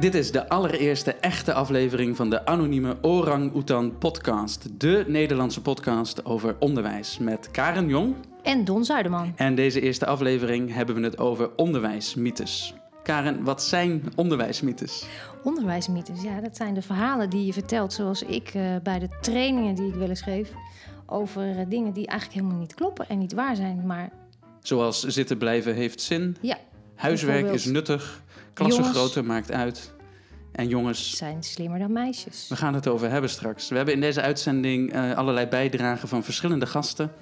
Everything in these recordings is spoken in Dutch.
Dit is de allereerste echte aflevering van de anonieme Orang Oetan podcast. De Nederlandse podcast over onderwijs met Karen Jong. En Don Zuiderman. En deze eerste aflevering hebben we het over onderwijsmythes. Karen, wat zijn onderwijsmythes? Onderwijsmythes, ja, dat zijn de verhalen die je vertelt, zoals ik uh, bij de trainingen die ik wel eens geef, over uh, dingen die eigenlijk helemaal niet kloppen en niet waar zijn, maar... Zoals zitten blijven heeft zin. Ja. Huiswerk is nuttig. Klassengrootte maakt uit. En jongens zijn slimmer dan meisjes. We gaan het over hebben straks. We hebben in deze uitzending uh, allerlei bijdragen van verschillende gasten.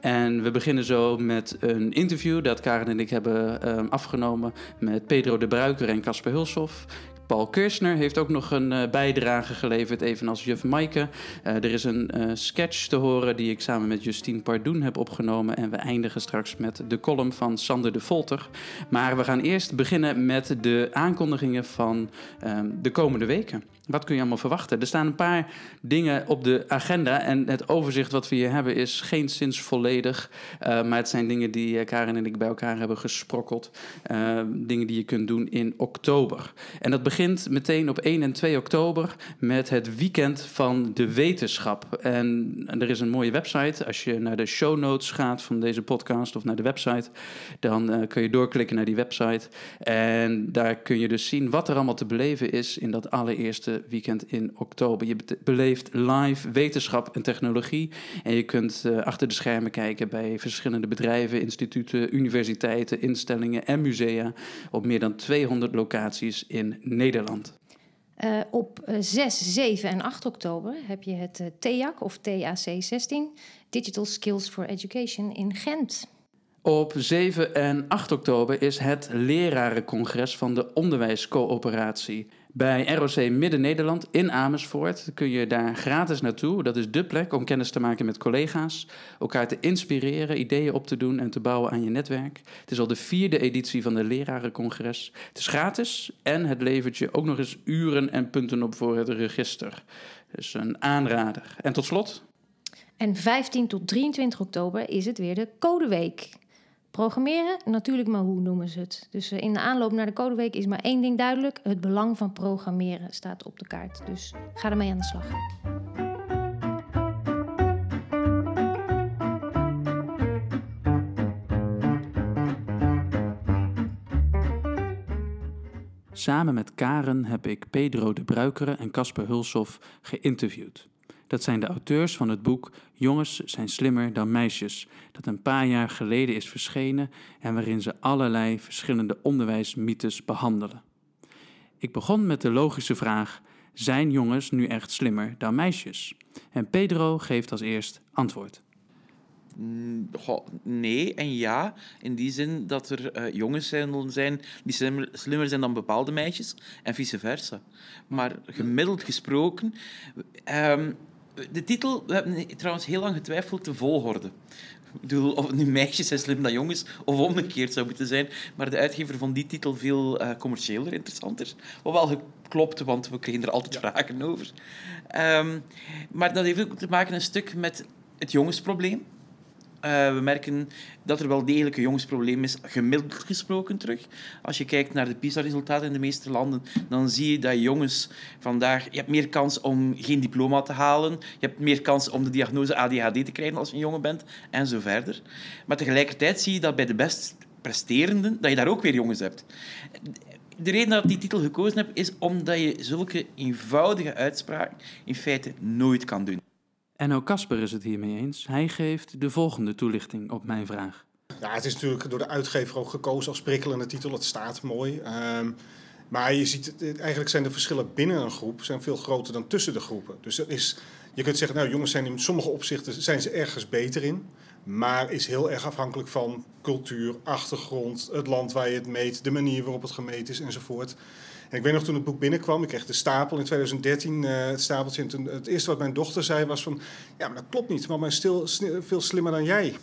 En we beginnen zo met een interview dat Karen en ik hebben uh, afgenomen met Pedro de Bruiker en Casper Hulshoff. Paul Kirchner heeft ook nog een uh, bijdrage geleverd, evenals juf Maaike. Uh, er is een uh, sketch te horen die ik samen met Justine Pardoen heb opgenomen. En we eindigen straks met de column van Sander de Volter. Maar we gaan eerst beginnen met de aankondigingen van de komende weken. Wat kun je allemaal verwachten? Er staan een paar dingen op de agenda. En het overzicht wat we hier hebben is geen sinds volledig. Uh, maar het zijn dingen die Karen en ik bij elkaar hebben gesprokkeld. Uh, dingen die je kunt doen in oktober. En dat begint meteen op 1 en 2 oktober met het weekend van de wetenschap. En, er is een mooie website. Als je naar de show notes gaat van deze podcast of naar de website, dan kun je doorklikken naar die website. En daar kun je dus zien wat er allemaal te beleven is in dat allereerste weekend in oktober. Je beleeft live wetenschap en technologie. En je kunt uh, achter de schermen kijken bij verschillende bedrijven, instituten, universiteiten, instellingen en musea op meer dan 200 locaties in Nederland. Uh, op 6, 7 en 8 oktober heb je het TEAC of TAC 16, Digital Skills for Education in Gent. Op 7 en 8 oktober is het lerarencongres van de Onderwijscoöperatie. Bij ROC Midden-Nederland in Amersfoort kun je daar gratis naartoe. Dat is dé plek om kennis te maken met collega's, elkaar te inspireren, ideeën op te doen en te bouwen aan je netwerk. Het is al de vierde editie van de Lerarencongres. Het is gratis en het levert je ook nog eens uren en punten op voor het register. Dus een aanrader. En tot slot. En 15 tot 23 oktober is het weer de Codeweek. Programmeren, natuurlijk, maar hoe noemen ze het? Dus in de aanloop naar de Codeweek is maar één ding duidelijk: het belang van programmeren staat op de kaart. Dus ga ermee aan de slag. Samen met Karen heb ik Pedro de Bruikere en Casper Hulshoff geïnterviewd. Dat zijn de auteurs van het boek Jongens zijn slimmer dan meisjes, dat een paar jaar geleden is verschenen en waarin ze allerlei verschillende onderwijsmythes behandelen. Ik begon met de logische vraag: zijn jongens nu echt slimmer dan meisjes? En Pedro geeft als eerst antwoord. Goh, nee en ja. In die zin dat er uh, jongens zijn, die slimmer, zijn dan bepaalde meisjes en vice versa. Maar gemiddeld gesproken. Um, de titel, we hebben trouwens heel lang getwijfeld, de volgorde. Ik bedoel, of het nu meisjes zijn slim dan jongens, of omgekeerd zou moeten zijn. Maar de uitgever vond die titel veel uh, commerciëler, interessanter. Wat wel klopt, want we kregen er altijd ja. vragen over. Um, maar dat heeft ook te maken een stuk met het jongensprobleem. Uh, we merken dat er wel degelijk een jongensprobleem is, gemiddeld gesproken terug. Als je kijkt naar de PISA-resultaten in de meeste landen, dan zie je dat jongens vandaag... Je hebt meer kans om geen diploma te halen. Je hebt meer kans om de diagnose ADHD te krijgen als je een jongen bent, en zo verder. Maar tegelijkertijd zie je dat bij de best presterenden, dat je daar ook weer jongens hebt. De reden dat ik die titel gekozen heb, is omdat je zulke eenvoudige uitspraken in feite nooit kan doen. En ook Casper is het hiermee eens. Hij geeft de volgende toelichting op mijn vraag. Ja, het is natuurlijk door de uitgever ook gekozen als prikkelende titel. Het staat mooi. Um, maar je ziet, eigenlijk zijn de verschillen binnen een groep zijn veel groter dan tussen de groepen. Dus er is, je kunt zeggen, nou jongens zijn in sommige opzichten zijn ze ergens beter in. Maar is heel erg afhankelijk van cultuur, achtergrond, het land waar je het meet, de manier waarop het gemeten is enzovoort. En ik weet nog toen het boek binnenkwam, ik kreeg de stapel in 2013, uh, het stapeltje. En toen, het eerste wat mijn dochter zei was van, ja, maar dat klopt niet. Mama is stil, veel slimmer dan jij.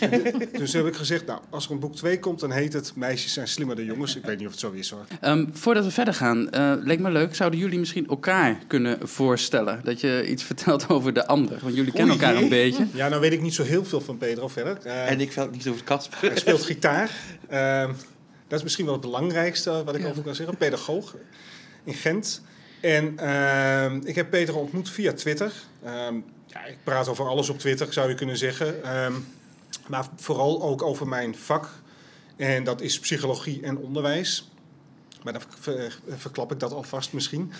dus heb ik gezegd, nou, als er een boek 2 komt, dan heet het Meisjes zijn slimmer dan jongens. Ik weet niet of het zo is hoor. Um, voordat we verder gaan, uh, leek me leuk, zouden jullie misschien elkaar kunnen voorstellen? Dat je iets vertelt over de ander, want jullie kennen elkaar een beetje. Ja, nou weet ik niet zo heel veel van Pedro verder. Uh, en ik weet niet over Casper. Hij speelt gitaar. Uh, dat is misschien wel het belangrijkste wat ik ja. over kan zeggen. Pedagoog. in Gent. En ehm, ik heb Peter ontmoet via Twitter. Ehm, ja, ik praat over alles op Twitter, zou je kunnen zeggen. Ehm, maar vooral ook over mijn vak. En dat is psychologie en onderwijs. Maar dan ver- verklap ik dat alvast misschien.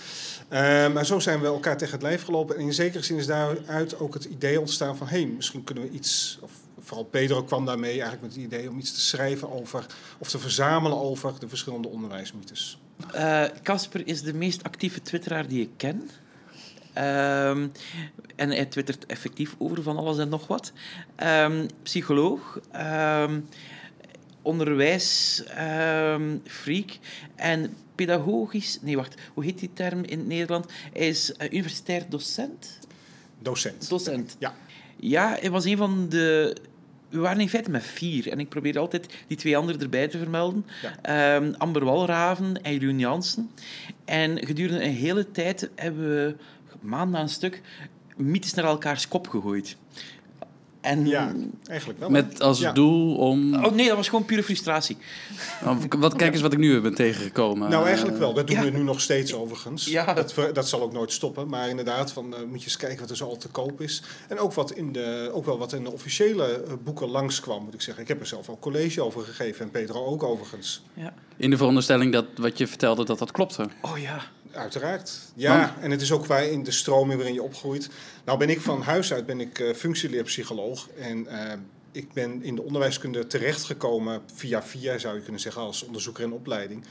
Maar zo zijn we elkaar tegen het lijf gelopen. En in zekere zin is daaruit ook het idee ontstaan van... hé, hey, misschien kunnen we iets... Of vooral Pedro kwam daarmee eigenlijk met het idee om iets te schrijven over... of te verzamelen over de verschillende onderwijsmythes. Eh, Casper is de meest actieve twitteraar die ik ken. Ehm, en hij twittert effectief over van alles en nog wat. Ehm, psycholoog, ehm onderwijsfreak en pedagogisch... Nee, wacht. Hoe heet die term in het Nederland? Hij is eh, universitair docent. Docent. Docent. Ja. Ja, hij was een van de... We waren in feite met vier. En ik probeerde altijd die twee anderen erbij te vermelden. Ehm, Amber Walraven en Jeroen Jansen. En gedurende een hele tijd hebben we maanden aan een stuk mythes naar elkaars kop gegooid. En... Ja, eigenlijk wel. Met als Ja. doel om... Oh nee, dat was gewoon pure frustratie. Oh, Wat, kijk eens wat ik nu ben tegengekomen. Nou, eigenlijk wel. Dat doen ja. we nu nog steeds overigens. Ja. Dat, dat zal ook nooit stoppen. Maar inderdaad, van, eh, moet je eens kijken wat er zo al te koop is. En ook, wat in de, ook wel wat in de officiële eh, boeken langskwam, moet ik zeggen. Ik heb er zelf ook college over gegeven. En Pedro ook overigens. Ja. In de veronderstelling dat wat je vertelde, dat dat klopte. Oh ja. Uiteraard. Ja, en het is ook waar in de stroming waarin je opgroeit. Nou ben ik van huis uit ben ik eh, functieleerpsycholoog. En eh, ik ben in de onderwijskunde terechtgekomen via via, zou je kunnen zeggen, als onderzoeker in opleiding.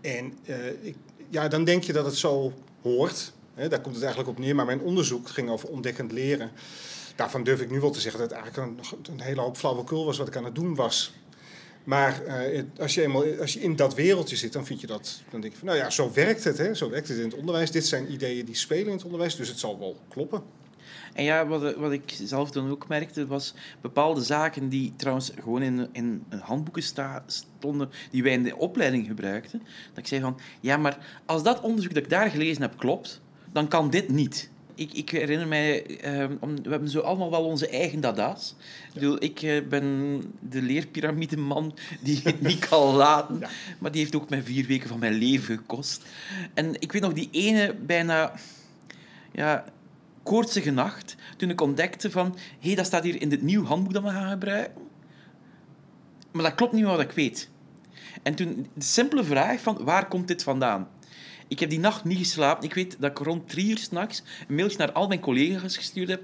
En eh, ik, ja, dan denk je dat het zo hoort. Hè, daar komt het eigenlijk op neer. Maar mijn onderzoek ging over ontdekkend leren. Daarvan durf ik nu wel te zeggen dat het eigenlijk een, een hele hoop flauwekul was wat ik aan het doen was. Maar eh, als, je eenmaal, als je in dat wereldje zit, dan vind je dat. Dan denk je van, nou ja, zo werkt het. Hè? Zo werkt het in het onderwijs. Dit zijn ideeën die spelen in het onderwijs, dus het zal wel kloppen. En ja, wat, wat ik zelf dan ook merkte, was bepaalde zaken die trouwens gewoon in, in handboeken sta, stonden, die wij in de opleiding gebruikten. Dat ik zei van, ja, maar als dat onderzoek dat ik daar gelezen heb klopt, dan kan dit niet. Ik, ik herinner mij, ehm, om, we hebben zo allemaal wel onze eigen dada's. Ik, bedoel, ik eh, ben de leerpyramideman die het niet kan laten. Ja. Maar die heeft ook mij vier weken van mijn leven gekost. En ik weet nog, die ene bijna... Ja, koortsige nacht, toen ik ontdekte van... Hé, hey, dat staat hier in dit nieuw handboek dat we gaan gebruiken. Maar dat klopt niet meer wat ik weet. En toen de simpele vraag van, waar komt dit vandaan? Ik heb die nacht niet geslapen. Ik weet dat ik rond drie uur s'nachts een mailtje naar al mijn collega's gestuurd heb.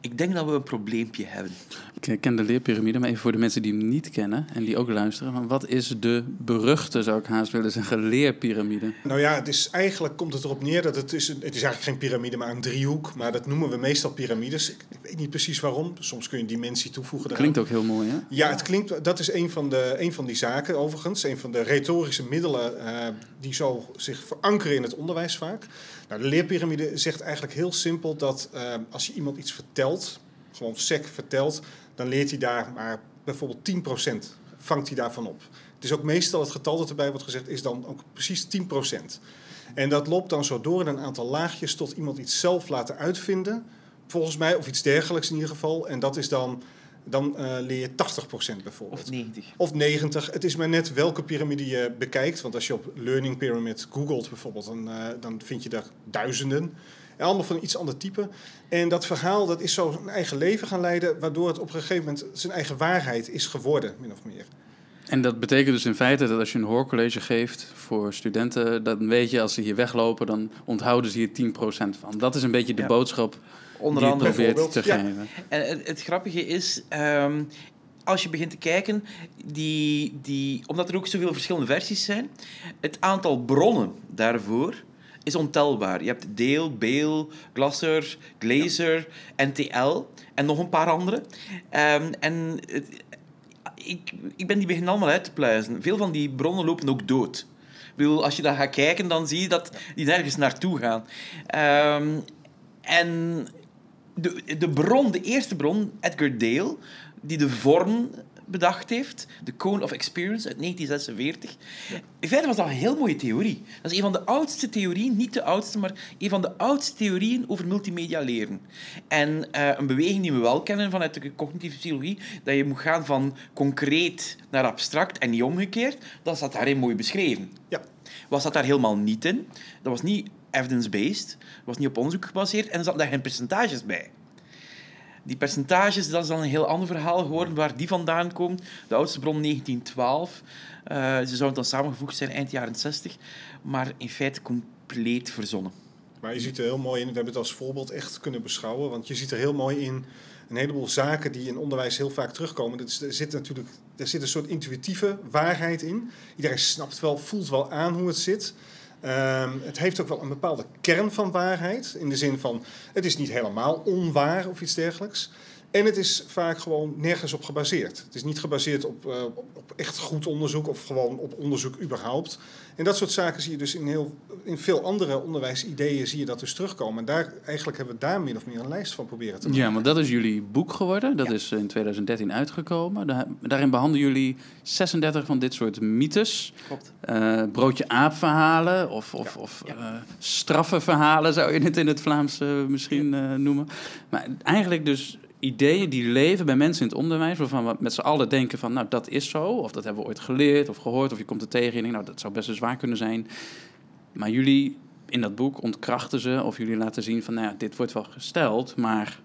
Ik denk dat we een probleempje hebben. Ik ken de leerpyramide, maar even voor de mensen die hem niet kennen en die ook luisteren. Wat is de beruchte, zou ik haast willen zeggen, leerpyramide? Nou ja, het is, eigenlijk komt het erop neer dat het is, het is eigenlijk geen piramide, maar een driehoek. Maar dat noemen we meestal piramides. Ik, weet niet precies waarom. Soms kun je een dimensie toevoegen. eraan. Klinkt ook heel mooi, hè? Ja, het klinkt, dat is een van, de, een van die zaken overigens. Een van de retorische middelen eh, die zo zich verankeren in het onderwijs vaak. Nou, de leerpyramide zegt eigenlijk heel simpel dat eh, als je iemand iets vertelt, gewoon sec vertelt, dan leert hij daar maar bijvoorbeeld 10% vangt hij daarvan op. Het is ook meestal het getal dat erbij wordt gezegd, is dan ook precies 10%. En dat loopt dan zo door in een aantal laagjes tot iemand iets zelf laten uitvinden. Volgens mij, of iets dergelijks in ieder geval. En dat is dan, dan eh, leer je 80% bijvoorbeeld. Of 90. Of 90. Het is maar net welke piramide je bekijkt. Want als je op Learning Pyramid googelt bijvoorbeeld, dan, eh, dan vind je daar duizenden. En allemaal van een iets ander type. En dat verhaal dat is zo een eigen leven gaan leiden, waardoor het op een gegeven moment zijn eigen waarheid is geworden, min of meer. En dat betekent dus in feite dat als je een hoorcollege geeft voor studenten, dan weet je als ze hier weglopen, dan onthouden ze hier 10% van. Dat is een beetje de Ja. boodschap Onder die je andere. probeert te ja. geven. En het, het grappige is, ehm, als je begint te kijken, die, die, omdat er ook zoveel verschillende versies zijn, het aantal bronnen daarvoor is ontelbaar. Je hebt Dale, Bale, Glasser, Glazer, NTL en nog een paar andere. Ehm, en ik, ik ben die beginnen allemaal uit te pluizen. Veel van die bronnen lopen ook dood. Ik als je daar gaat kijken, dan zie je dat die nergens naartoe gaan. Ehm, en de, de bron, de eerste bron, Edgar Dale, die de vorm bedacht heeft, de Cone of Experience uit 1946. In feite was dat een heel mooie theorie. Dat is een van de oudste theorieën, niet de oudste, maar een van de oudste theorieën over multimedia leren. En eh, een beweging die we wel kennen vanuit de cognitieve psychologie, dat je moet gaan van concreet naar abstract en niet omgekeerd, dat staat daarin mooi beschreven. Ja, Wat zat daar helemaal niet in? Dat was niet evidence-based, was niet op onderzoek gebaseerd en er zaten daar geen percentages bij. Die percentages, dat is dan een heel ander verhaal geworden waar die vandaan komen. De oudste bron 1912. Uh, ze zouden dan samengevoegd zijn eind jaren 60, maar in feite compleet verzonnen. Maar je ziet er heel mooi in, we hebben het als voorbeeld echt kunnen beschouwen, want je ziet er heel mooi in een heleboel zaken die in onderwijs heel vaak terugkomen. Er zit natuurlijk er zit een soort intuïtieve waarheid in. Iedereen snapt wel, voelt wel aan hoe het zit. Um, het heeft ook wel een bepaalde kern van waarheid. In de zin van, het is niet helemaal onwaar of iets dergelijks. En het is vaak gewoon nergens op gebaseerd. Het is niet gebaseerd op, uh, op echt goed onderzoek of gewoon op onderzoek überhaupt. En dat soort zaken zie je dus in, heel, in veel andere onderwijsideeën zie je dat dus terugkomen. En daar, eigenlijk hebben we daar min of meer een lijst van proberen te maken. Ja, want dat is jullie boek geworden. Dat is in 2013 uitgekomen. daarin behandelen jullie 36 van dit soort mythes. Klopt. Uh, broodje aap verhalen of, of, ja. of uh, straffenverhalen zou je het in het Vlaams uh, misschien noemen. Maar eigenlijk dus ideeën die leven bij mensen in het onderwijs, waarvan we met z'n allen denken van, nou dat is zo, of dat hebben we ooit geleerd of gehoord, of je komt er tegen en denkt, nou dat zou best wel zwaar kunnen zijn. Maar jullie in dat boek ontkrachten ze, of jullie laten zien van, nou ja, dit wordt wel gesteld, maar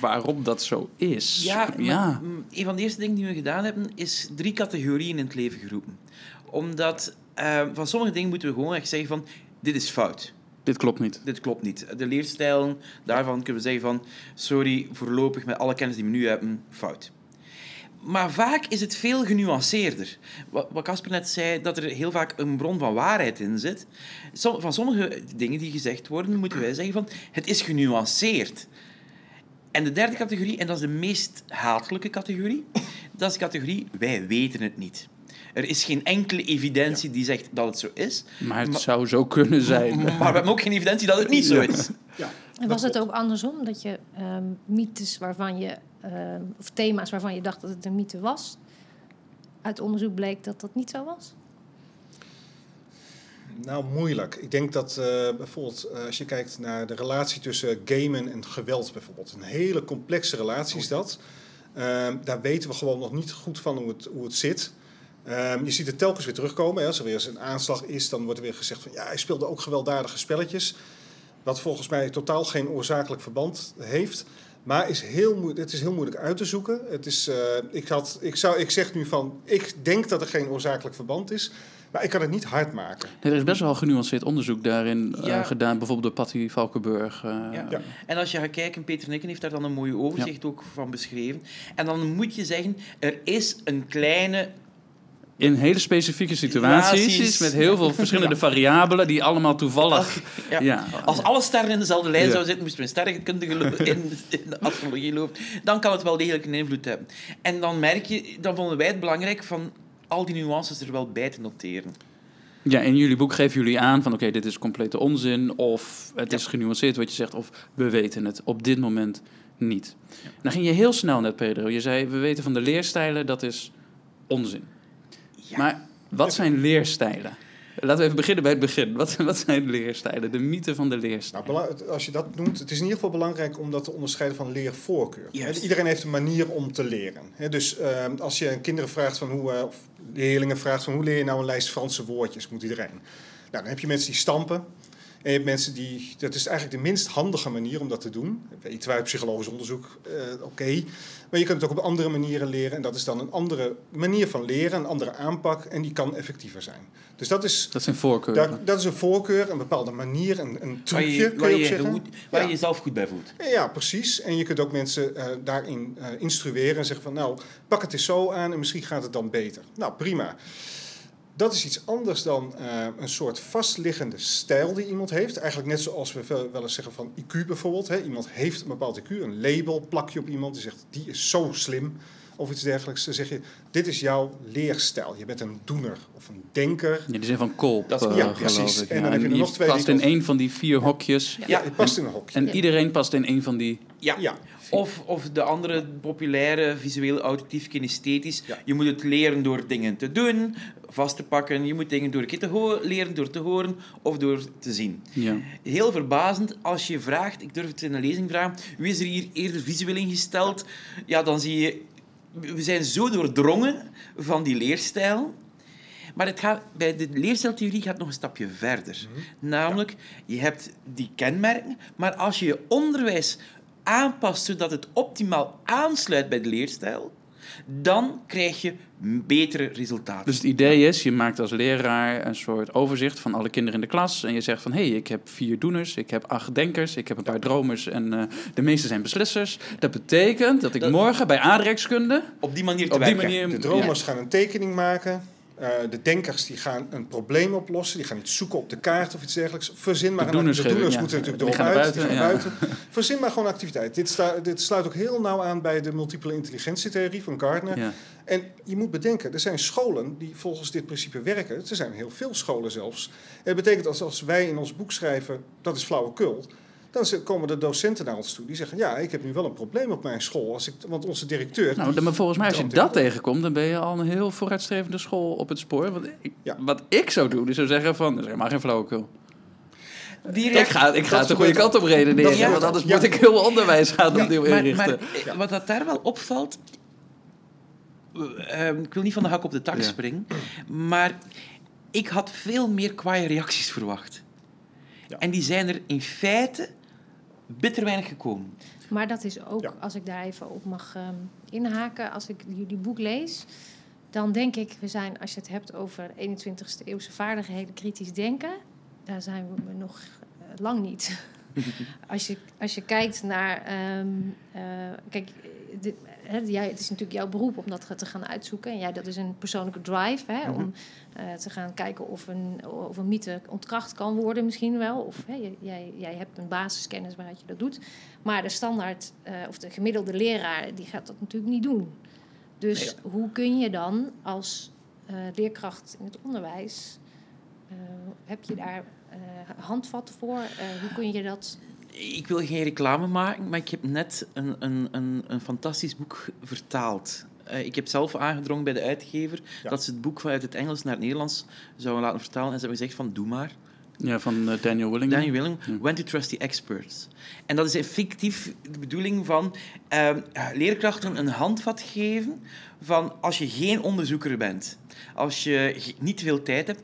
waarom dat zo is. Ja, ja. een van de eerste dingen die we gedaan hebben, is drie categorieën in het leven geroepen. Omdat uh, van sommige dingen moeten we gewoon echt zeggen van, dit is fout. Dit klopt niet. Dit klopt niet. De leerstijlen, daarvan kunnen we zeggen van... Sorry, voorlopig met alle kennis die we nu hebben, fout. Maar vaak is het veel genuanceerder. Wat Casper net zei, dat er heel vaak een bron van waarheid in zit. Van sommige dingen die gezegd worden, moeten wij zeggen van... Het is genuanceerd. En de derde categorie, en dat is de meest hatelijke categorie... Dat is de categorie, wij weten het niet. Er is geen enkele evidentie die zegt dat het zo is. Maar het zou zo kunnen zijn. Maar we hebben ook geen evidentie dat het niet zo is. Ja. En was het ook andersom? Dat je um, mythes waarvan je, um, of thema's waarvan je dacht dat het een mythe was, uit onderzoek bleek dat dat niet zo was? Nou, moeilijk. Ik denk dat uh, bijvoorbeeld uh, als je kijkt naar de relatie tussen gamen en geweld bijvoorbeeld. Een hele complexe relatie is dat. Uh, daar weten we gewoon nog niet goed van hoe het, hoe het zit. Um, je ziet het telkens weer terugkomen. Hè. Als er weer eens een aanslag is, dan wordt er weer gezegd van ja, hij speelde ook gewelddadige spelletjes. Wat volgens mij totaal geen oorzakelijk verband heeft. Maar is heel het is heel moeilijk uit te zoeken. Het is, uh, ik, had, ik, zou, ik zeg nu van, ik denk dat er geen oorzakelijk verband is. Maar ik kan het niet hard maken. Nee, er is best wel genuanceerd onderzoek daarin uh, ja. gedaan. Bijvoorbeeld door Patty Valkenburg. Uh, ja. ja. En als je gaat kijken, Peter Nikken heeft daar dan een mooi overzicht ook van beschreven. En dan moet je zeggen, er is een kleine in hele specifieke situaties, met heel veel verschillende variabelen die allemaal toevallig. Ja. Als alle sterren in dezelfde lijn zouden zitten, moesten we een sterrenkundige in, in de astrologie lopen, dan kan het wel degelijk een invloed hebben. En dan merk je, dan vonden wij het belangrijk van al die nuances er wel bij te noteren. Ja, in jullie boek geven jullie aan van oké, dit is complete onzin, of het is genuanceerd wat je zegt, of we weten het op dit moment niet. Dan ging je heel snel net, Pedro. Je zei, we weten van de leerstijlen, dat is onzin. Maar wat zijn leerstijlen? Laten we even beginnen bij het begin. Wat, wat zijn leerstijlen? De mythe van de leerstijlen. Nou, als je dat noemt, het is in ieder geval belangrijk om dat te onderscheiden van leervoorkeur. Iedereen heeft een manier om te leren. dus ehm, als je kinderen vraagt van hoe, of leerlingen vraagt van hoe leer je nou een lijst Franse woordjes, moet iedereen. Nou, dan heb je mensen die stampen. En je hebt mensen die, dat is eigenlijk de minst handige manier om dat te doen. Weet wij psychologisch onderzoek, uh, oké. Maar je kunt het ook op andere manieren leren. En dat is dan een andere manier van leren, een andere aanpak. En die kan effectiever zijn. Dus dat is... Dat is een voorkeur. dat is een voorkeur, een bepaalde manier, een, een trucje, waar je, je, zeggen. Goed, waar ja. je jezelf goed bij voelt. Ja, precies. En je kunt ook mensen uh, daarin uh, instrueren en zeggen van... nou, pak het eens zo aan en misschien gaat het dan beter. Nou, prima. Dat is iets anders dan uh, een soort vastliggende stijl die iemand heeft. Eigenlijk net zoals we wel eens zeggen van IQ bijvoorbeeld. Hè. Iemand heeft een bepaald IQ, een label plak je op iemand die zegt die is zo slim of iets dergelijks. Dan zeg je, dit is jouw leerstijl. Je bent een doener of een denker. Ja, die zijn van koop, dat, uh, ja, precies. Ik. En dan heb je, nog twee past in één van die vier hokjes. Ja, ja het past in een hokje. En iedereen past in één van die... Ja. ja. Of, of de andere populaire visueel auditief kinesthetisch. Ja. Je moet het leren door dingen te doen, vast te pakken. Je moet dingen door een keer te leren door te horen of door te zien. Ja. Heel verbazend als je vraagt, ik durf het in een lezing vragen, wie is er hier eerder visueel ingesteld? Ja, dan zie je, we zijn zo doordrongen van die leerstijl. Maar het gaat, bij de leerstijltheorie gaat nog een stapje verder. Namelijk, je hebt die kenmerken, maar als je je onderwijs aanpast zodat het optimaal aansluit bij de leerstijl, dan krijg je betere resultaten. Dus het idee is, je maakt als leraar een soort overzicht van alle kinderen in de klas. En je zegt van, hé, hey, ik heb vier doeners, ik heb acht denkers, ik heb een paar dromers en eh, de meeste zijn beslissers. Dat betekent dat ik Dat- morgen bij aardrijkskunde op die manier te op die werken. manier... De dromers gaan een tekening maken. Eh, de denkers die gaan een probleem oplossen. Die gaan iets zoeken op de kaart of iets dergelijks. Verzin maar De een doeners De geven, doeners ja. moeten natuurlijk erop uit. die gaan buiten, buiten. Verzin maar gewoon een activiteit. Dit, sta- dit sluit ook heel nauw aan bij de multiple intelligentietheorie van Gardner. Ja. En je moet bedenken, er zijn scholen die volgens dit principe werken. Er zijn heel veel scholen zelfs. Het betekent als, als wij in ons boek schrijven, dat is flauwekul. Dan ze- komen de docenten naar ons toe. Die zeggen, ja, ik heb nu wel een probleem op mijn school. Als ik, want onze directeur... Nou, maar volgens mij, als je dat tegenkomt, dan ben je al een heel vooruitstrevende school op het spoor. Want ik, Ja. Wat ik zou doen, is zou zeggen van, dat is helemaal geen flauwekul. Die Ik ga, ik ga Dat de goede kant op redeneren, Dat gebeurt want anders Ja. moet ik heel onderwijs gaan Ja, opnieuw maar, inrichten. maar wat dat daar wel opvalt... eh, ik wil niet van de hak op de tak Ja. springen, maar ik had veel meer kwaaie reacties verwacht. Ja. En die zijn er in feite bitter weinig gekomen. Maar dat is ook, Ja. als ik daar even op mag ehm, inhaken, als ik jullie boek lees, dan denk ik, we zijn, als je het hebt over 21ste eeuwse vaardigheden, kritisch denken, daar zijn we nog eh, lang niet. als, je, als je kijkt naar, ehm, eh, kijk, dit, hè, jij, het is natuurlijk jouw beroep om dat te gaan uitzoeken. En jij, dat is een persoonlijke drive, hè, om eh, te gaan kijken of een, of een mythe ontkracht kan worden misschien wel. Of hè, jij- jij, hebt een basiskennis waaruit je dat doet. Maar de standaard eh, of de gemiddelde leraar, die gaat dat natuurlijk niet doen. Dus hoe kun je dan als leerkracht in het onderwijs, heb je daar eh, handvatten voor? Eh, hoe kun je dat... Ik wil geen reclame maken, maar ik heb net een, een, een, een fantastisch boek vertaald. Eh, ik heb zelf aangedrongen bij de uitgever Ja. dat ze het boek vanuit het Engels naar het Nederlands zouden laten vertalen. En ze hebben gezegd van, doe maar. Ja, van Daniel Willingham. Daniel Willem, When to Trust the Experts. En dat is effectief de bedoeling van ehm, leerkrachten een handvat geven van als je geen onderzoeker bent, als je niet veel tijd hebt,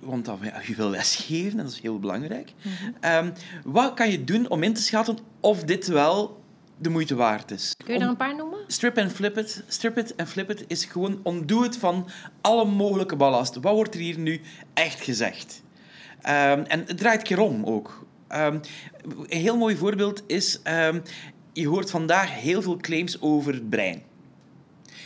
want dan, ja, je wil lesgeven, en dat is heel belangrijk. Ehm, wat kan je doen om in te schatten of dit wel de moeite waard is? Kun je er een paar noemen? Strip and flip it. Strip it en flip it is gewoon ontdoe het van alle mogelijke ballast. Wat wordt er hier nu echt gezegd? Ehm, en het draait keer om ook. Ehm, een heel mooi voorbeeld is... je hoort vandaag heel veel claims over het brein.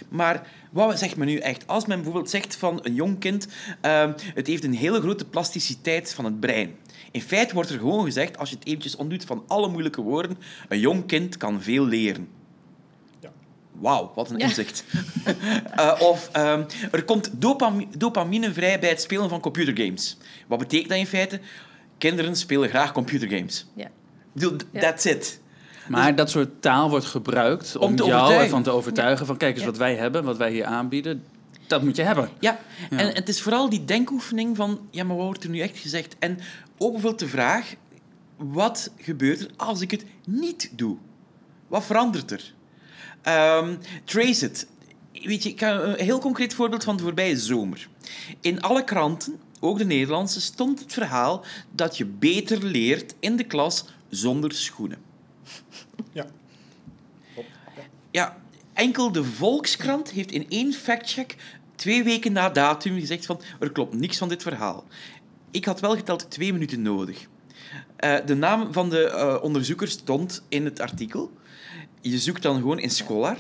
Maar wat zegt men nu echt? Als men bijvoorbeeld zegt van een jong kind... ehm, het heeft een hele grote plasticiteit van het brein. In feite wordt er gewoon gezegd, als je het eventjes ontdoet van alle moeilijke woorden... Een jong kind kan veel leren. Ja. Wauw, wat een Ja. inzicht. Eh, of ehm, er komt dopam- dopamine vrij bij het spelen van computergames. Wat betekent dat in feite? Kinderen spelen graag computergames. Ja. That's it. Maar dat soort taal wordt gebruikt om, Om te jou ervan te overtuigen van kijk eens Ja. wat wij hebben, wat wij hier aanbieden, dat moet je hebben. Ja, Ja. en het is vooral die denkoefening van... Ja, maar wat wordt er nu echt gezegd? En ook bijvoorbeeld de vraag... Wat gebeurt er als ik het niet doe? Wat verandert er? Ehm, trace it. Weet je, ik een heel concreet voorbeeld van de voorbije zomer. In alle kranten, ook de Nederlandse, stond het verhaal dat je beter leert in de klas zonder schoenen. Ja. Ja. Enkel de Volkskrant heeft in één factcheck twee weken na datum gezegd van er klopt niks van dit verhaal. Ik had wel geteld twee minuten nodig. Eh, de naam van de eh, onderzoeker stond in het artikel. Je zoekt dan gewoon in Scholar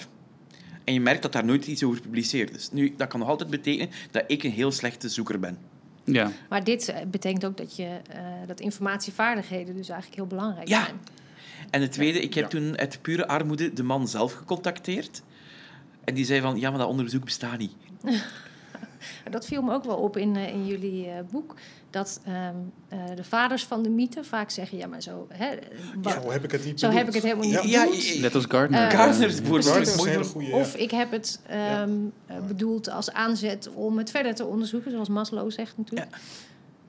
en je merkt dat daar nooit iets over gepubliceerd is. Nu, dat kan nog altijd betekenen dat ik een heel slechte zoeker ben. Ja. Maar dit betekent ook dat, je, eh, dat informatievaardigheden dus eigenlijk heel belangrijk Ja. zijn. En het tweede, ik heb Ja. toen uit pure armoede de man zelf gecontacteerd. En die zei van, ja, maar dat onderzoek bestaat niet. Dat viel me ook wel op in, eh, in jullie eh, boek. Dat ehm, eh, de vaders van de mythe vaak zeggen: ja, maar zo, hè, Zo heb ik het niet zo heb ik het helemaal niet Ja, Net als Gardner. Eh, Gardner bijvoorbeeld. Is goede. ja. Of ik heb het ehm, eh, bedoeld als aanzet om het verder te onderzoeken, zoals Maslow zegt natuurlijk.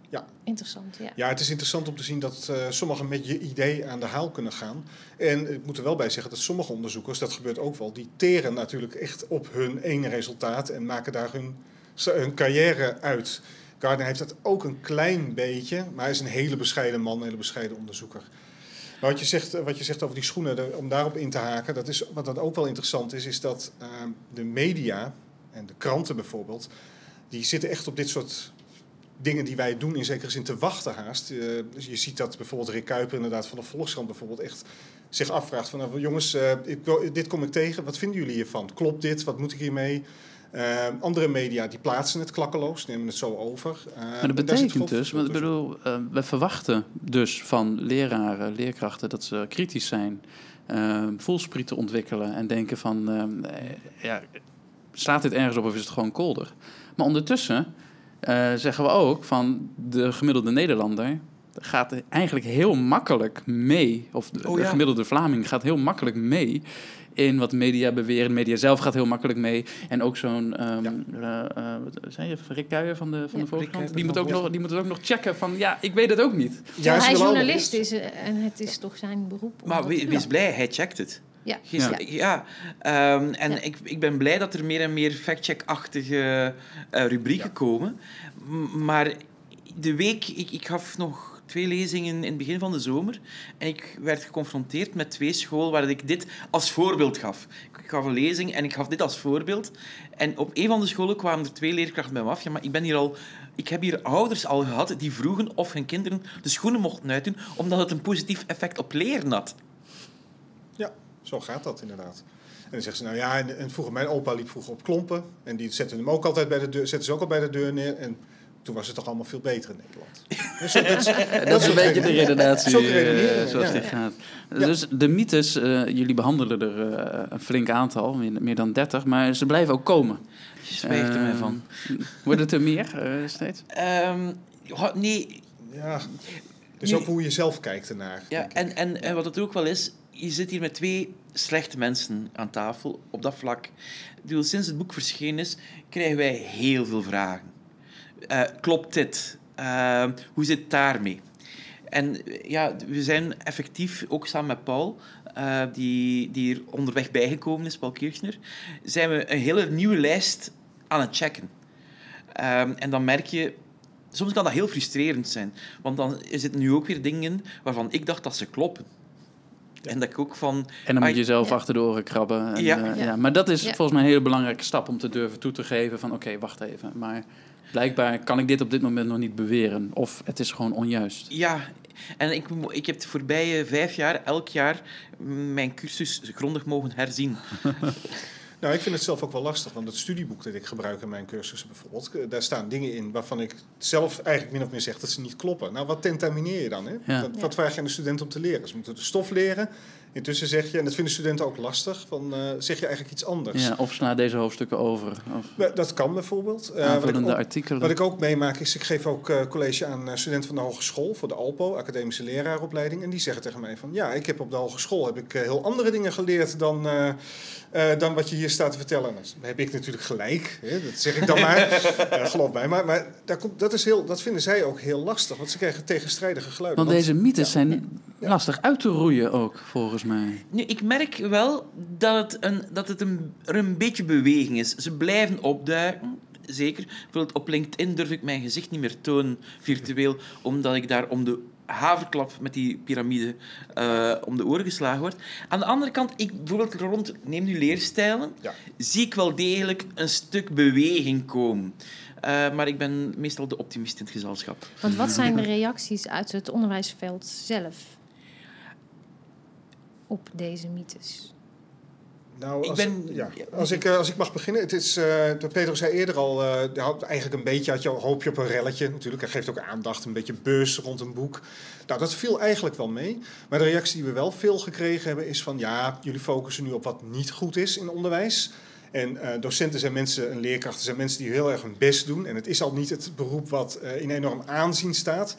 Ja. Interessant, ja. Ja, het is interessant om te zien dat eh, sommigen met je idee aan de haal kunnen gaan. En ik moet er wel bij zeggen dat sommige onderzoekers, dat gebeurt ook wel, die teren natuurlijk echt op hun ene resultaat en maken daar hun hun carrière uit. Gardner heeft dat ook een klein beetje, maar hij is een hele bescheiden man, een hele bescheiden onderzoeker. Maar wat je zegt, wat je zegt over die schoenen, om daarop in te haken, dat is, wat dan ook wel interessant is, is dat ehm, de media en de kranten bijvoorbeeld, die zitten echt op dit soort dingen die wij doen in zekere zin te wachten haast. Uh, je ziet dat bijvoorbeeld Rick Kuiper inderdaad van de Volkskrant bijvoorbeeld echt zich afvraagt van nou, jongens, uh, ik, dit kom ik tegen, wat vinden jullie hiervan? Klopt dit? Wat moet ik hiermee? Uh, andere media die plaatsen het klakkeloos, nemen het zo over. Uh, maar dat betekent dus, want bedoel, uh, we verwachten dus van leraren, leerkrachten dat ze kritisch zijn, voelsprieten ontwikkelen en denken van, ja, slaat dit ergens op of is het gewoon kolder? Maar ondertussen zeggen we ook van de gemiddelde Nederlander gaat eigenlijk heel makkelijk mee, of de, oh, ja. de gemiddelde Vlaming gaat heel makkelijk mee in wat media beweren. Media zelf gaat heel makkelijk mee. En ook zo'n, um, ja. uh, uh, zei je, Rick Kuijer van de, van ja, de Volkskrant, die, moet ook nog, die moet het ook nog checken van, ja, ik weet het ook niet. Ja, hij is journalist is, en het is toch zijn beroep. Maar wees, wees blij, hij checkt het. Ja. ja. ja. Um, en ja. Ik, ik ben blij dat er meer en meer fact-check-achtige uh, rubrieken komen. M maar de week, ik, ik gaf nog twee lezingen in het begin van de zomer. En ik werd geconfronteerd met twee scholen waar ik dit als voorbeeld gaf. Ik gaf een lezing en ik gaf dit als voorbeeld. En op een van de scholen kwamen er twee leerkrachten bij me af. Ja, maar ik, ben hier al, ik heb hier ouders al gehad die vroegen of hun kinderen de schoenen mochten uitdoen, omdat het een positief effect op leren had. Ja, zo gaat dat inderdaad. En dan zeggen ze, nou ja, en, en vroeger, mijn opa liep vroeger op klompen. En die zetten hem ook altijd bij de deur, zetten ze ook al bij de deur neer. En toen was het toch allemaal veel beter in Nederland. Dus dat, dat, dat, is een beetje de redenatie uh, zoals ja. gaat. Dus de mythes, uh, jullie behandelen er uh, een flink aantal, meer, meer, dan 30, maar ze blijven ook komen. Je spreekt er mij van. Wordt het er meer steeds? Um, nee. Ja, dus ook hoe je zelf kijkt ernaar. Ja, en, en, en wat het ook wel is, je zit hier met twee slechte mensen aan tafel op dat vlak. Sinds het boek verschenen is, krijgen wij heel veel vragen. Uh, klopt dit? Uh, hoe zit het daarmee? En ja, we zijn effectief, ook samen met Paul, die, die hier onderweg bijgekomen is, Paul Kirchner, zijn we een hele nieuwe lijst aan het checken. Um, en dan merk je, soms kan dat heel frustrerend zijn, want dan zitten nu ook weer dingen waarvan ik dacht dat ze kloppen. En dat ik ook van... En dan moet je zelf ja. achter de oren krabben. En, ja. Uh, ja. Maar dat is volgens mij een hele belangrijke stap om te durven toe te geven van... oké, okay, wacht even, maar blijkbaar kan ik dit op dit moment nog niet beweren. Of het is gewoon onjuist. Ja, en ik, ik heb de voorbije vijf jaar elk jaar mijn cursus grondig mogen herzien. Nou, ik vind het zelf ook wel lastig, want het studieboek dat ik gebruik in mijn cursussen bijvoorbeeld, eh, daar staan dingen in waarvan ik zelf eigenlijk min of meer zeg dat ze niet kloppen. Nou, wat tentamineer je dan? Hè? Ja. Wat, wat, vraag je aan de student om te leren? Ze moeten de stof leren. Intussen zeg je, en dat vinden studenten ook lastig, van, uh, zeg je eigenlijk iets anders. Ja, of sla deze hoofdstukken over. Of... Dat kan bijvoorbeeld. Uh, wat, ik ook, artikelen. wat ik ook meemaak is, ik geef ook uh, college aan studenten van de hogeschool voor de ALPO, academische leraaropleiding. En die zeggen tegen mij van, ja, ik heb op de hogeschool heb ik heel andere dingen geleerd dan, dan wat je hier staat te vertellen. Nou, dan heb ik natuurlijk gelijk, hè, dat zeg ik dan maar, geloof mij. Maar, maar daar komt, dat, is heel, dat vinden zij ook heel lastig, want ze krijgen tegenstrijdige geluiden. Want, want deze mythes ja, zijn lastig uit te roeien ook, volgens mij. Nu, ik merk wel dat het, een, dat het een, er een beetje beweging is. Ze blijven opduiken, zeker. Bijvoorbeeld op LinkedIn durf ik mijn gezicht niet meer tonen, virtueel, omdat ik daar om de haverklap met die piramide uh, om de oren geslagen word. Aan de andere kant, ik bijvoorbeeld rond, neem nu leerstijlen, ja. zie ik wel degelijk een stuk beweging komen. Uh, maar ik ben meestal de optimist in het gezelschap. Want wat zijn de reacties uit het onderwijsveld zelf? Op deze mythes? Nou, als ik, ben, ja, als, ik, als ik mag beginnen. Het is, uh, Pedro zei eerder al, uh, had eigenlijk een beetje, had je hoop je op een relletje natuurlijk. Hij geeft ook aandacht, een beetje beurs rond een boek. Nou, dat viel eigenlijk wel mee. Maar de reactie die we wel veel gekregen hebben is van... ja, jullie focussen nu op wat niet goed is in onderwijs. En uh, docenten zijn mensen en leerkrachten zijn mensen die heel erg hun best doen. En het is al niet het beroep wat in enorm aanzien staat.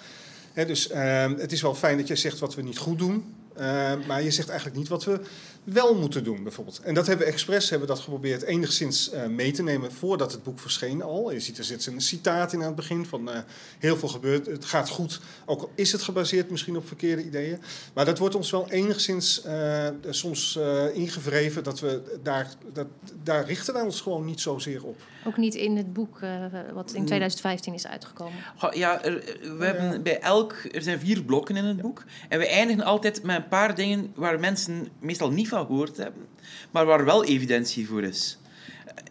Hè, dus het is wel fijn dat je zegt wat we niet goed doen... Uh, maar je zegt eigenlijk niet wat we wel moeten doen, bijvoorbeeld. En dat hebben we expres hebben we dat geprobeerd enigszins uh, mee te nemen voordat het boek verscheen al. Je ziet er zit een citaat in aan het begin van uh, heel veel gebeurt. Het gaat goed, ook al is het gebaseerd misschien op verkeerde ideeën. Maar dat wordt ons wel enigszins uh, soms ingevreven dat we daar, dat, daar richten wij ons gewoon niet zozeer op. Ook niet in het boek wat in 2015 is uitgekomen. Ja, er, we hebben bij elk, er zijn vier blokken in het boek. En we eindigen altijd met een paar dingen waar mensen meestal niet van gehoord hebben, maar waar wel evidentie voor is.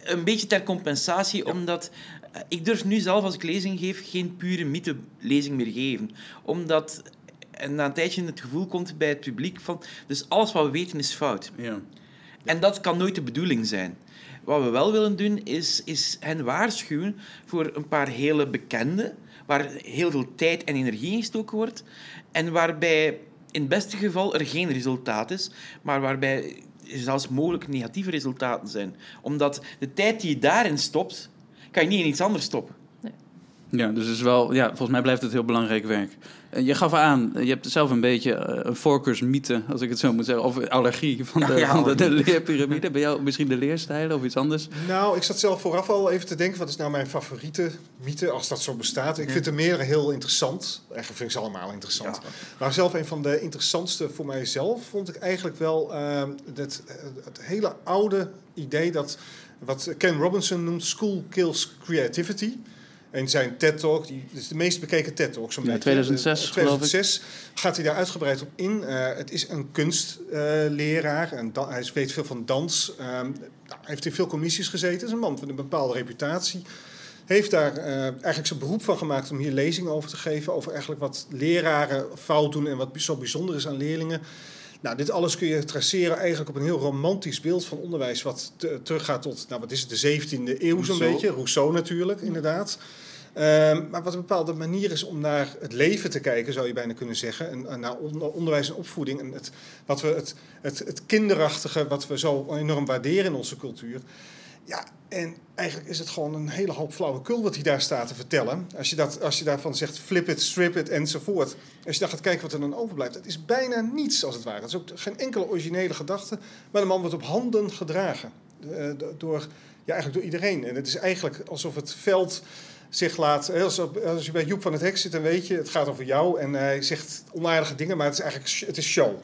Een beetje ter compensatie, omdat eh, ik durf nu zelf als ik lezing geef geen pure mythe-lezing meer geven. Omdat en na een tijdje het gevoel komt bij het publiek van... Dus alles wat we weten is fout. Ja. En dat kan nooit de bedoeling zijn. Wat we wel willen doen, is, is hen waarschuwen voor een paar hele bekende, waar heel veel tijd en energie in gestoken wordt, en waarbij in het beste geval er geen resultaat is, maar waarbij er zelfs mogelijk negatieve resultaten zijn. Omdat de tijd die je daarin stopt, kan je niet in iets anders stoppen. Ja, dus is wel, ja, volgens mij blijft het heel belangrijk werk. Eh, je gaf aan, je hebt zelf een beetje eh, een voorkeursmythe, als ik het zo moet zeggen, of allergie van de, van de, de leerpyramide. Bij jou misschien de leerstijlen of iets anders? Nou, ik zat zelf vooraf al even te denken, wat is nou mijn favoriete mythe, als dat zo bestaat. Ik vind er meer heel interessant. Eigenlijk vind ik ze allemaal interessant. Maar zelf een van de interessantste voor mijzelf vond ik eigenlijk wel uh, het, het hele oude idee dat, wat Ken Robinson noemt, school kills creativity. En zijn TED-talk, die is de meest bekeken TED-talk zo'n ja, 2006, 2006 gaat hij daar uitgebreid op in. Uh, het is een kunstleraar en hij weet veel van dans. Uh, nou, heeft in veel commissies gezeten, is een man van een bepaalde reputatie. Heeft daar uh, eigenlijk zijn beroep van gemaakt om hier lezingen over te geven. Over eigenlijk wat leraren fout doen en wat zo bijzonder is aan leerlingen. Nou, dit alles kun je traceren eigenlijk op een heel romantisch beeld van onderwijs, wat teruggaat tot, nou, wat is het, de 17e eeuw zo'n beetje. Rousseau natuurlijk, inderdaad. Um, maar wat een bepaalde manier is om naar het leven te kijken, zou je bijna kunnen zeggen. En, naar onderwijs en opvoeding. En het, wat we, het, het, het kinderachtige, wat we zo enorm waarderen in onze cultuur. Ja, en eigenlijk is het gewoon een hele hoop flauwekul wat hij daar staat te vertellen. Als je, dat, als je daarvan zegt flip it, strip it enzovoort. Als je dan gaat kijken wat er dan overblijft. Het is bijna niets als het ware. Het is ook geen enkele originele gedachte. Maar de man wordt op handen gedragen. Uh, door, ja, eigenlijk door iedereen. En het is eigenlijk alsof het veld zich laat. Als, als je bij Joep van het Hek zit, dan weet je, het gaat over jou. En hij zegt onaardige dingen, maar het is eigenlijk het is show.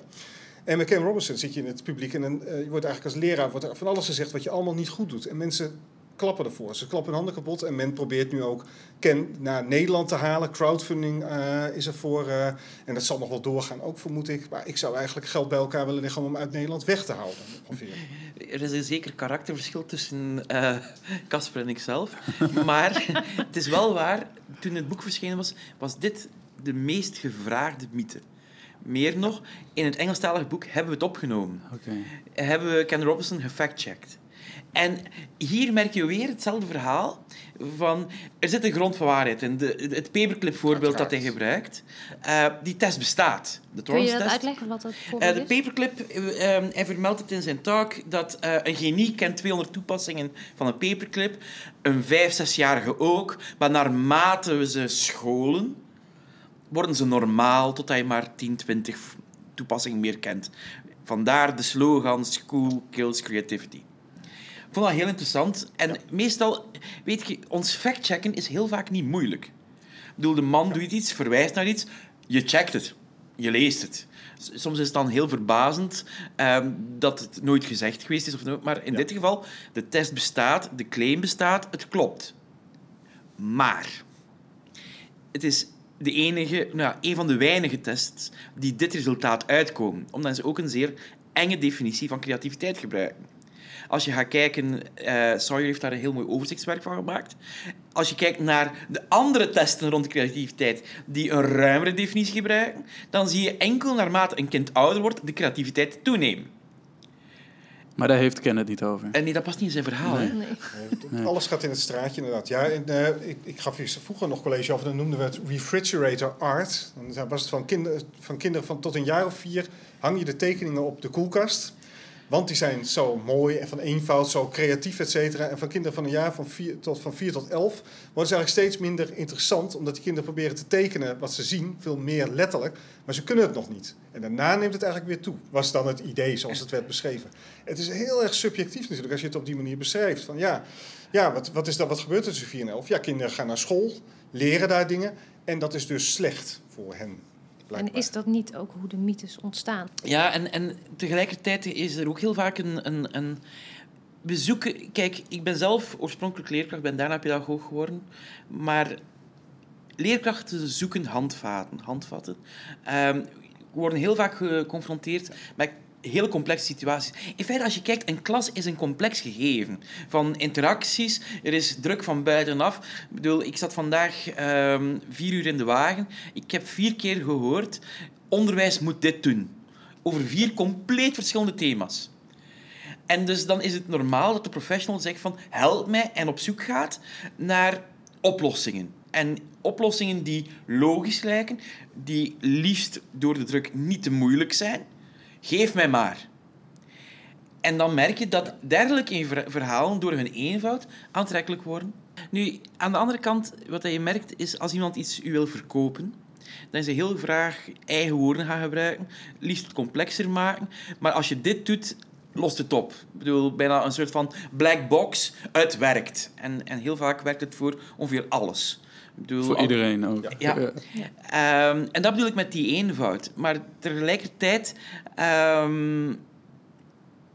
En met Ken Robinson zit je in het publiek en dan, uh, je wordt eigenlijk als leraar wordt van alles gezegd wat je allemaal niet goed doet. En mensen klappen ervoor. Ze klappen hun handen kapot en men probeert nu ook Ken naar Nederland te halen. Crowdfunding uh, is er voor. Uh, en dat zal nog wel doorgaan, ook vermoed ik. Maar ik zou eigenlijk geld bij elkaar willen leggen om hem uit Nederland weg te houden. Ongeveer. Er is een zeker karakterverschil tussen Casper uh, en ikzelf. maar het is wel waar, toen het boek verschenen was, was dit de meest gevraagde mythe. Meer nog, in het Engelstalige boek hebben we het opgenomen. Okay. Hebben we Ken Robinson gefactcheckt. En hier merk je weer hetzelfde verhaal van... Er zit een grond van waarheid in. De, het paperclip voorbeeld dat hij gebruikt. Uh, die test bestaat. De Kun je dat uitleggen, wat dat uh, voorbeeld De paperclip, uh, hij vermeldt het in zijn talk, dat een genie kent 200 toepassingen van een paperclip. Een vijf, zesjarige ook. Maar naarmate we ze scholen worden ze normaal totdat je maar 10, 20 toepassingen meer kent. Vandaar de slogan School Kills Creativity. Ik vond dat heel interessant. En meestal, weet je, ons factchecken is heel vaak niet moeilijk. Ik bedoel, de man doet iets, verwijst naar iets, je checkt het, je leest het. Soms is het dan heel verbazend um, dat het nooit gezegd geweest is. Of, maar in dit geval, de test bestaat, de claim bestaat, het klopt. Maar het is de enige, nou, een van de weinige tests die dit resultaat uitkomen. Omdat ze ook een zeer enge definitie van creativiteit gebruiken. Als je gaat kijken, uh, Sawyer heeft daar een heel mooi overzichtswerk van gemaakt. Als je kijkt naar de andere testen rond creativiteit die een ruimere definitie gebruiken, dan zie je enkel naarmate een kind ouder wordt de creativiteit toenemen. Maar daar heeft Ken het niet over. En nee, dat past niet in zijn verhaal. Nee. Nee. Alles gaat in het straatje, inderdaad. Ja, en, uh, ik, ik, gaf hier vroeger nog college over, dan noemden we het refrigerator art. Dan was het van, kinder, van kinderen van tot een jaar of vier, hang je de tekeningen op de koelkast. Want die zijn zo mooi en van eenvoud, zo creatief, et cetera. En van kinderen van een jaar van 4 tot, van 4 tot 11 worden ze eigenlijk steeds minder interessant. Omdat die kinderen proberen te tekenen wat ze zien, veel meer letterlijk. Maar ze kunnen het nog niet. En daarna neemt het eigenlijk weer toe. Was dan het idee zoals het werd beschreven. Het is heel erg subjectief natuurlijk als je het op die manier beschrijft. Van ja, ja wat, wat, is dat, wat gebeurt er tussen 4 en 11? Ja, kinderen gaan naar school, leren daar dingen. En dat is dus slecht voor hen. En is dat niet ook hoe de mythes ontstaan? Ja, en, en tegelijkertijd is er ook heel vaak een, een, een... We zoeken... Kijk, ik ben zelf oorspronkelijk leerkracht, ben daarna pedagoog geworden. Maar leerkrachten zoeken handvaten. handvatten. Um, worden heel vaak geconfronteerd met hele complexe situaties. In feite, als je kijkt, een klas is een complex gegeven. Van interacties, er is druk van buitenaf. Ik bedoel, ik zat vandaag um, vier uur in de wagen. Ik heb vier keer gehoord, onderwijs moet dit doen. Over vier compleet verschillende thema's. En dus dan is het normaal dat de professional zegt van help mij en op zoek gaat naar oplossingen. En oplossingen die logisch lijken, die liefst door de druk niet te moeilijk zijn, Geef mij maar. En dan merk je dat dergelijke verhalen door hun eenvoud aantrekkelijk worden. Nu, aan de andere kant, wat je merkt, is als iemand iets u wil verkopen, dan is hij heel graag eigen woorden gaan gebruiken, liefst complexer maken. Maar als je dit doet, lost het op. Ik bedoel, bijna een soort van black box. Het werkt. En, en heel vaak werkt het voor ongeveer alles. Bedoel, Voor iedereen ook. Ja. ja. Um, en dat bedoel ik met die eenvoud. Maar tegelijkertijd um,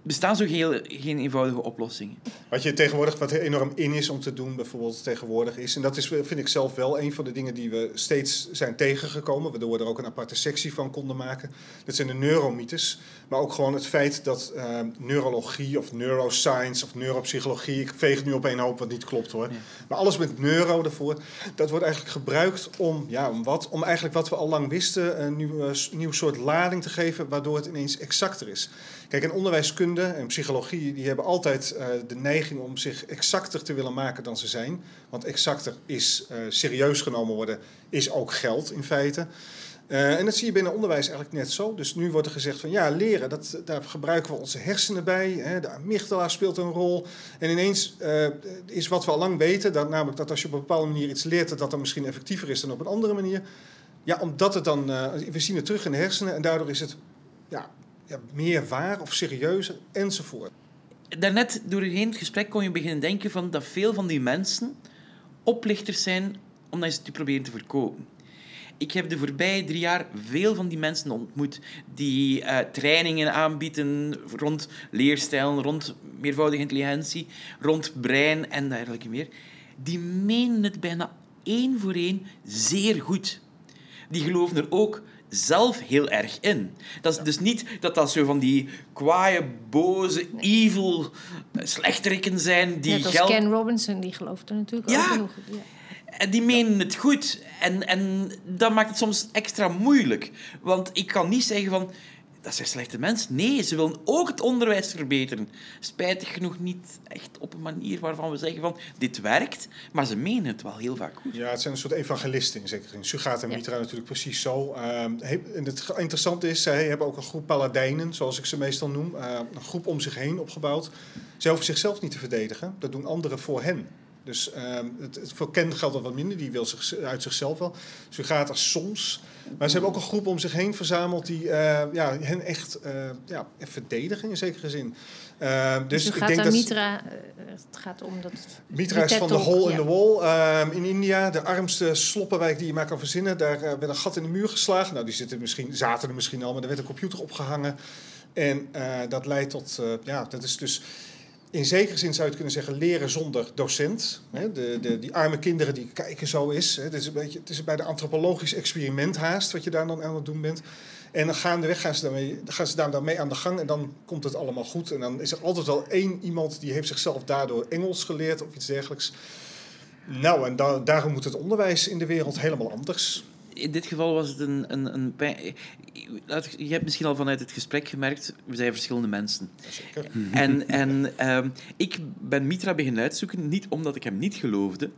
bestaan zo geen, geen eenvoudige oplossingen. Wat je tegenwoordig, wat enorm in is om te doen, bijvoorbeeld tegenwoordig is, en dat is, vind ik zelf wel een van de dingen die we steeds zijn tegengekomen, waardoor we er ook een aparte sectie van konden maken. Dat zijn de neuromythes, maar ook gewoon het feit dat uh, neurologie of neuroscience of neuropsychologie, ik veeg het nu op één hoop wat niet klopt hoor, maar alles met neuro ervoor, dat wordt eigenlijk gebruikt om, ja, om wat? Om eigenlijk wat we al lang wisten, een nieuw, nieuw soort lading te geven, waardoor het ineens exacter is. Kijk, en onderwijskunde en psychologie die hebben altijd uh, de neiging om zich exacter te willen maken dan ze zijn. Want exacter is uh, serieus genomen worden, is ook geld in feite. Uh, en dat zie je binnen onderwijs eigenlijk net zo. Dus nu wordt er gezegd van ja, leren, dat, daar gebruiken we onze hersenen bij. Hè, de amygdala speelt een rol. En ineens is wat we al lang weten, dat, namelijk dat als je op een bepaalde manier iets leert, dat dat dan misschien effectiever is dan op een andere manier. Ja, omdat het dan, we zien het terug in de hersenen en daardoor is het ja, meer waar of serieuzer enzovoort. Daarnet doorheen het gesprek kon je beginnen denken van dat veel van die mensen oplichters zijn omdat ze het proberen te verkopen. Ik heb de voorbije drie jaar veel van die mensen ontmoet die uh, trainingen aanbieden rond leerstijlen, rond meervoudige intelligentie, rond brein en dergelijke meer. Die menen het bijna één voor één zeer goed. Die geloven er ook zelf heel erg in. Dat is dus niet dat dat zo van die kwaaie, boze, evil slechterikken zijn die Net als geld... Ken Robinson, die gelooft er natuurlijk ja. ook genoeg. Ja. En die menen het goed. En, en dat maakt het soms extra moeilijk. Want ik kan niet zeggen van dat zijn slechte mensen. Nee, ze willen ook het onderwijs verbeteren. Spijtig genoeg niet echt op een manier waarvan we zeggen van dit werkt, maar ze menen het wel heel vaak goed. Ja, het zijn een soort evangelisten in zekere zin. Sugata en Mitra natuurlijk precies zo. Uh, en het interessante is, zij hebben ook een groep paladijnen, zoals ik ze meestal noem. Uh, een groep om zich heen opgebouwd. Ze hoeven zichzelf niet te verdedigen, dat doen anderen voor hen. Dus uh, het, het, voor Ken geldt dat wat minder, die wil zich, uit zichzelf wel. Sugata soms. Maar ze hebben ook een groep om zich heen verzameld die uh, ja, hen echt uh, ja, verdedigen in zekere zin. Uh, dus, dus ik denk dat Mitra, het gaat om dat. Mitra is van de hole in the wall ehm, in India, de armste sloppenwijk die je maar kan verzinnen. Daar werd een gat in de muur geslagen. Nou, die zitten misschien, zaten er misschien al, maar er werd een computer opgehangen. En dat leidt tot, ja, dat is dus in zekere zin zou je het kunnen zeggen leren zonder docent. De, de, die arme kinderen die kijken zo is. Het is, een beetje, het is bij de antropologisch experiment haast wat je daar dan aan het doen bent. En dan gaandeweg gaan ze, daarmee, gaan ze daar dan mee aan de gang en dan komt het allemaal goed. En dan is er altijd wel één iemand die heeft zichzelf daardoor Engels geleerd of iets dergelijks. Nou, en da daarom moet het onderwijs in de wereld helemaal anders in dit geval was het een, een, een pijn. Je hebt misschien al vanuit het gesprek gemerkt, we zijn verschillende mensen. Zeker. En, en um, ik ben Mitra beginnen uitzoeken, niet omdat ik hem niet geloofde,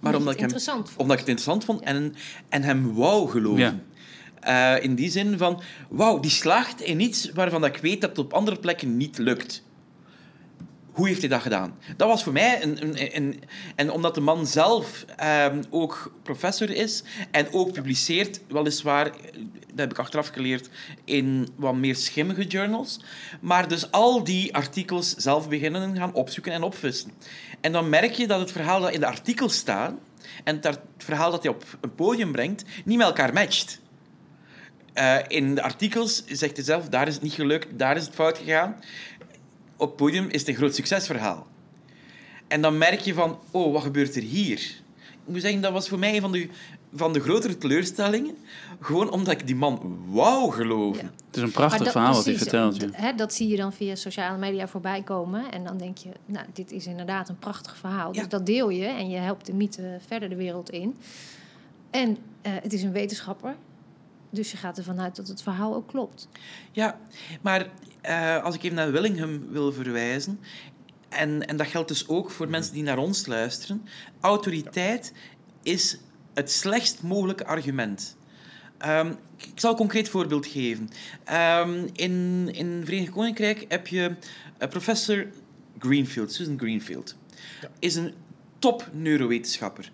maar omdat, ik, hem, omdat ik het interessant vond en, en hem wou geloven. Ja. Eh, in die zin van, wauw, die slaagt in iets waarvan ik weet dat het op andere plekken niet lukt. Hoe heeft hij dat gedaan? Dat was voor mij een... een, en omdat de man zelf ehm, ook professor is en ook publiceert, weliswaar, dat heb ik achteraf geleerd, in wat meer schimmige journals. Maar dus al die artikels zelf beginnen gaan opzoeken en opvissen. En dan merk je dat het verhaal dat in de artikels staat en het verhaal dat hij op een podium brengt, niet met elkaar matcht. Eh, in de artikels zegt hij zelf, daar is het niet gelukt, daar is het fout gegaan. Op het podium is het een groot succesverhaal. En dan merk je van, oh, wat gebeurt er hier? Ik moet zeggen, dat was voor mij een van de, van de grotere teleurstellingen. Gewoon omdat ik die man wou geloven. Ja. Het is een prachtig dat- verhaal wat hij vertelt. Hè, dat zie je dan via sociale media voorbij komen. En dan denk je, nou, dit is inderdaad een prachtig verhaal. Ja. Dus dat deel je en je helpt de mythe verder de wereld in. En eh, het is een wetenschapper. Dus je gaat ervan uit dat het verhaal ook klopt. Ja, maar eh, als ik even naar Willingham wil verwijzen, en, en dat geldt dus ook voor mensen die naar ons luisteren, autoriteit is het slechtst mogelijke argument. Ehm, ik zal een concreet voorbeeld geven. Ehm, in, in het Verenigd Koninkrijk heb je eh, professor Greenfield, Susan Greenfield. Is een top neurowetenschapper.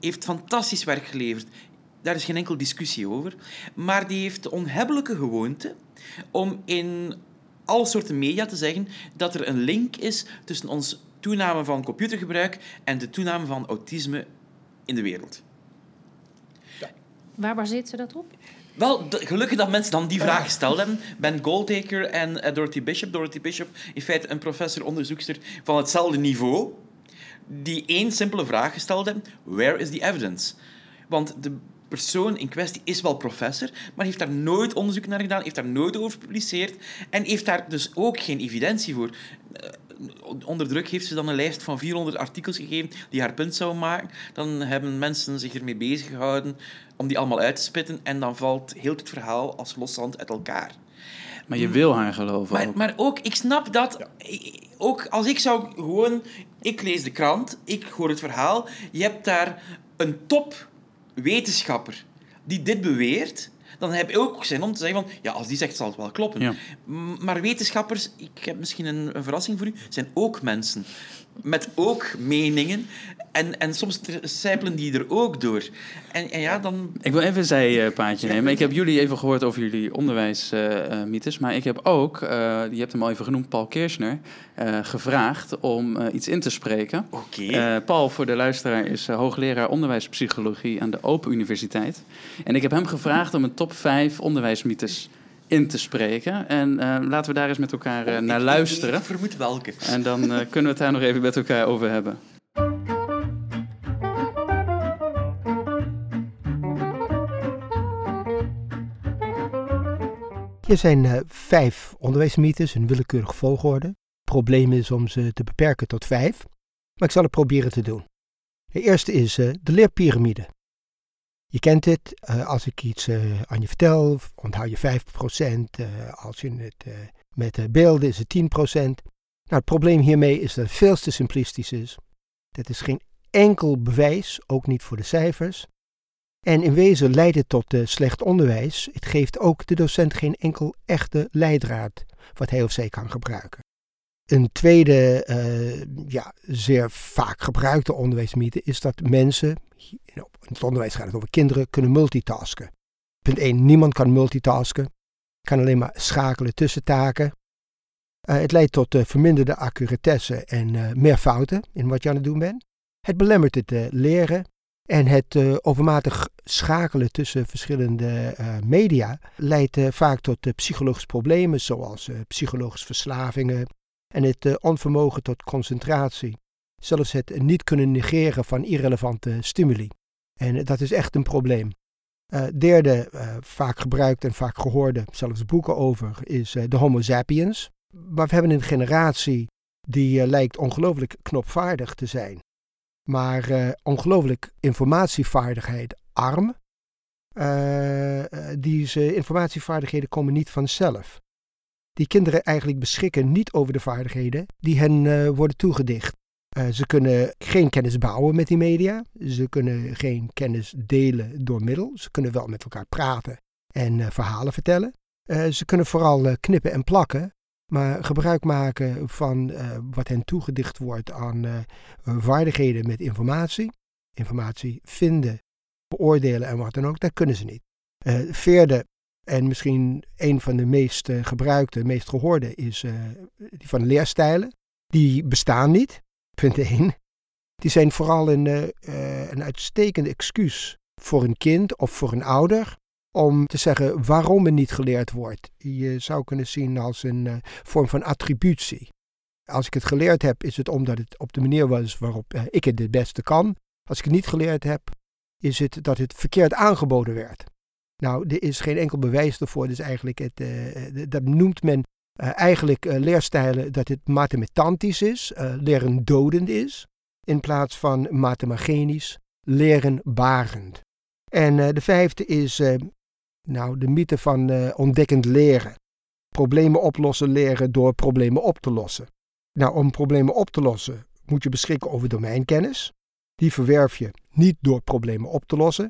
Heeft fantastisch werk geleverd. Daar is geen enkel discussie over. Maar die heeft de onhebbelijke gewoonte om in alle soorten media te zeggen dat er een link is tussen ons toename van computergebruik en de toename van autisme in de wereld. Waar baseert ze dat op? Wel, gelukkig dat mensen dan die vraag gesteld hebben. Ben Goldacre en eh, Dorothy Bishop. Dorothy Bishop, in feite een professor-onderzoekster van hetzelfde niveau, die één simpele vraag gesteld hebben. Where is the evidence? Want de persoon in kwestie is wel professor, maar heeft daar nooit onderzoek naar gedaan, heeft daar nooit over gepubliceerd en heeft daar dus ook geen evidentie voor. Eh, Onder druk heeft ze dan een lijst van 400 artikels gegeven die haar punt zouden maken. Dan hebben mensen zich ermee bezig gehouden om die allemaal uit te spitten en dan valt heel het verhaal als loszand uit elkaar. Maar je wil haar geloven Maar, ook. maar ook, ik snap dat... Ook als ik zou gewoon... Ik lees de krant, ik hoor het verhaal. Je hebt daar een top wetenschapper die dit beweert. Dan heb ik ook zin om te zeggen van... Ja, als die zegt, zal het wel kloppen. Ja. Maar wetenschappers, ik heb misschien een, een verrassing voor u, zijn ook mensen. Met ook meningen. En, en soms sijpelen die er ook door. En, en ja, dan... Ik wil even een zijpaadje nemen. Ik heb jullie even gehoord over jullie onderwijsmythes. maar ik heb ook, eh, je hebt hem al even genoemd, Paul Kirchner, eh, gevraagd om eh, iets in te spreken. Oké. Paul, voor de luisteraar, is hoogleraar onderwijspsychologie aan de Open Universiteit. En ik heb hem gevraagd om een top 5 onderwijsmythes in te spreken. En eh, laten we daar eens met elkaar eh, naar Ik- luisteren. Ik vermoed welke. En dan eh, kunnen we het daar nog even met elkaar over hebben. Hier zijn eh, vijf onderwijsmythes in willekeurige volgorde. Het probleem is om ze te beperken tot vijf, maar ik zal het proberen te doen. De eerste is eh, de leerpiramide. Je kent het, eh, als ik iets eh, aan je vertel, onthoud je 5%, eh, als je het met beelden is het 10%. Nou, het probleem hiermee is dat het veel te simplistisch is. Dat is geen enkel bewijs, ook niet voor de cijfers. En in wezen leidt het tot slecht onderwijs. Het geeft ook de docent geen enkel echte leidraad wat hij of zij kan gebruiken. Een tweede, eh, ja, zeer vaak gebruikte onderwijsmythe is dat mensen, in het onderwijs gaat het over kinderen, kunnen multitasken. Punt 1, niemand kan multitasken, kan alleen maar schakelen tussen taken. Eh, het leidt tot eh, verminderde accuratesse en meer fouten in wat je aan het doen bent. Het belemmert het leren en het overmatig schakelen tussen verschillende media leidt vaak tot psychologische problemen, zoals psychologische verslavingen en het eh, onvermogen tot concentratie. Zelfs het niet kunnen negeren van irrelevante stimuli. En dat is echt een probleem. Eh, derde, eh, vaak gebruikt en vaak gehoorde, zelfs boeken over, is de Homo sapiens. Maar we hebben een generatie die lijkt ongelooflijk knopvaardig te zijn maar ongelooflijk informatievaardigheid arm. Die informatievaardigheden komen niet vanzelf. Die kinderen eigenlijk beschikken niet over de vaardigheden die hen eh, worden toegedicht. Eh, ze kunnen geen kennis bouwen met die media. Ze kunnen geen kennis delen door middel. Ze kunnen wel met elkaar praten, en eh, verhalen vertellen. Ze kunnen vooral knippen en plakken, maar gebruik maken van wat hen toegedicht wordt aan vaardigheden met informatie. Informatie vinden, beoordelen en wat dan ook, dat kunnen ze niet. Vierde, en misschien een van de meest eh, gebruikte, meest gehoorde, is eh, die van leerstijlen. Die bestaan niet, punt één. Die zijn vooral een, eh, een uitstekend excuus voor een kind of voor een ouder om te zeggen waarom er niet geleerd wordt. Je zou kunnen zien als een vorm van attributie. Als ik het geleerd heb, is het omdat het op de manier was waarop ik het het beste kan. Als ik het niet geleerd heb, is het dat het verkeerd aangeboden werd. Nou, er is geen enkel bewijs ervoor. Dus eigenlijk het, eh, dat noemt men eh, eigenlijk eh, leerstijlen dat het mathematantisch is, leren dodend is, in plaats van mathemagenisch, leren barend. En de vijfde is nou, de mythe van ontdekkend leren. Problemen oplossen leren door problemen op te lossen. Nou, om problemen op te lossen moet je beschikken over domeinkennis. Die verwerf je niet door problemen op te lossen.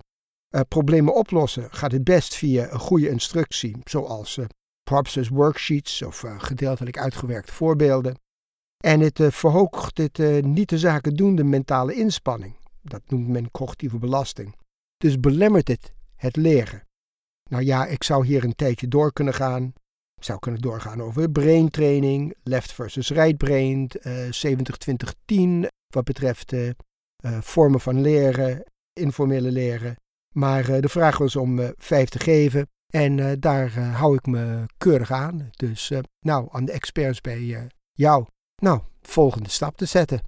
Eh, problemen oplossen gaat het best via een goede instructie, zoals process worksheets of eh, gedeeltelijk uitgewerkte voorbeelden. En het verhoogt het niet de zaken doende mentale inspanning. Dat noemt men cognitieve belasting. Dus belemmert het het leren. Nou ja, ik zou hier een tijdje door kunnen gaan. Ik zou kunnen doorgaan over brain training, left versus right brain, eh 70-20-10 wat betreft vormen van leren, informele leren. Maar eh, de vraag was om eh, vijf te geven en eh, daar hou ik me keurig aan. Dus nou, aan de experts bij jou. Nou, volgende stap te zetten.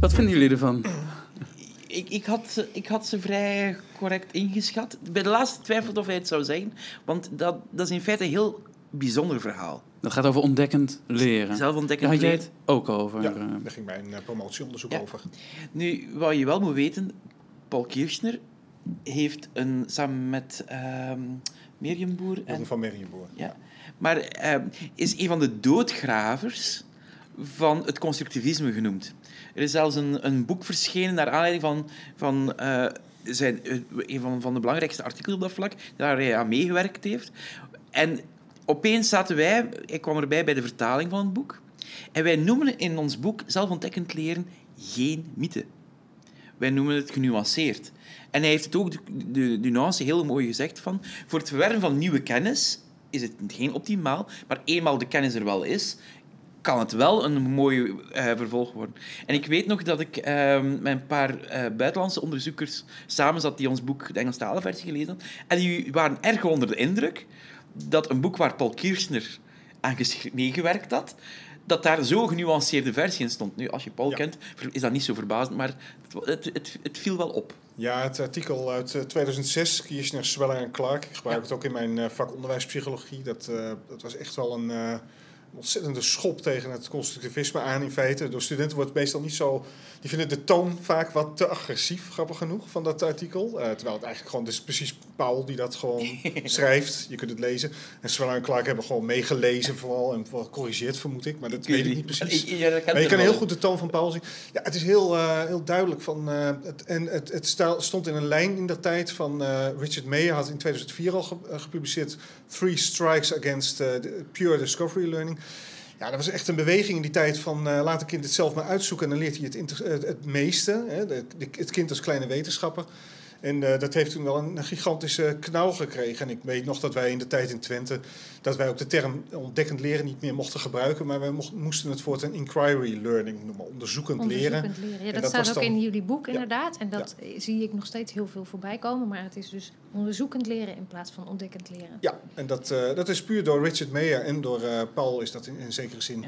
Wat vinden jullie ervan? Ik, ik, had, ze- ik had ze vrij correct ingeschat. Bij de laatste twijfelde of hij het zou zijn, want dat, dat is in feite een heel bijzonder verhaal. Dat gaat over ontdekkend leren. Zelf ontdekken. Daar had jij het ook over. Ja, eh. daar ging mijn eh, promotieonderzoek Ja. over. Nu, wat je wel moet weten, Paul Kirchner heeft een, samen met ehm Mirjam Boer en van Merrienboer. Ja. Maar ehm, is een van de doodgravers van het constructivisme genoemd. Er is zelfs een, een boek verschenen naar aanleiding van, van eh, zijn, eh, een van, van de belangrijkste artikelen op dat vlak, daar hij aan meegewerkt heeft. En opeens zaten wij, ik kwam erbij bij de vertaling van het boek, en wij noemen in ons boek zelfontdekkend leren geen mythe. Wij noemen het genuanceerd. En hij heeft het ook, de, de, de nuance, heel mooi gezegd van... Voor het verwerven van nieuwe kennis is het geen optimaal, maar eenmaal de kennis er wel is, kan het wel een mooi eh, vervolg worden. En ik weet nog dat ik ehm, met een paar eh, buitenlandse onderzoekers samen zat die ons boek, de Engelstalige versie, gelezen hadden. En die waren erg onder de indruk dat een boek waar Paul Kirchner aan meegewerkt had, dat daar zo'n genuanceerde versie in stond. Nu, als je Paul Ja. kent, is dat niet zo verbazend, maar het, het, het, viel wel op. Ja, het artikel uit eh, 2006, Kirchner, Sweller en Clark. Ik gebruik Ja. het ook in mijn eh, vak onderwijspsychologie. Dat, eh, dat was echt wel een eh, ontzettende schop tegen het constructivisme aan in feite. Door studenten wordt het meestal niet zo... Die vinden de toon vaak wat te agressief, grappig genoeg, van dat artikel. Eh, terwijl het eigenlijk gewoon... Is precies Paul die dat gewoon schrijft. Je kunt het lezen. En Sweller en Clark hebben gewoon meegelezen vooral. En vooral gecorrigeerd, vermoed ik. Maar dat weet ik niet precies. Ja, dat Maar je kan heel goed de toon van Paul zien. Ja, het is heel, eh, heel duidelijk. Van, eh, het, en het, het stond in een lijn in dat tijd van eh, Richard Mayer had in 2004 al ge- gepubliceerd Three Strikes Against Pure Discovery Learning. Ja, dat was echt een beweging in die tijd van laat een kind het zelf maar uitzoeken en dan leert hij het, het, het meeste. Hè, de- de- het kind als kleine wetenschapper. En eh, dat heeft toen wel een, gigantische knauw gekregen. En ik weet nog dat wij in de tijd in Twente, dat wij ook de term ontdekkend leren niet meer mochten gebruiken. Maar wij mocht- moesten het voortaan inquiry learning noemen, onderzoekend, leren. Onderzoekend leren. Ja, En dat, dat staat ook dan- in jullie boek Ja. inderdaad. En dat zie ik nog steeds heel veel voorbij komen. Maar het is dus onderzoekend leren in plaats van ontdekkend leren. Ja, en dat, eh, dat is puur door Richard Mayer en door eh, Paul is dat in, in zekere zin.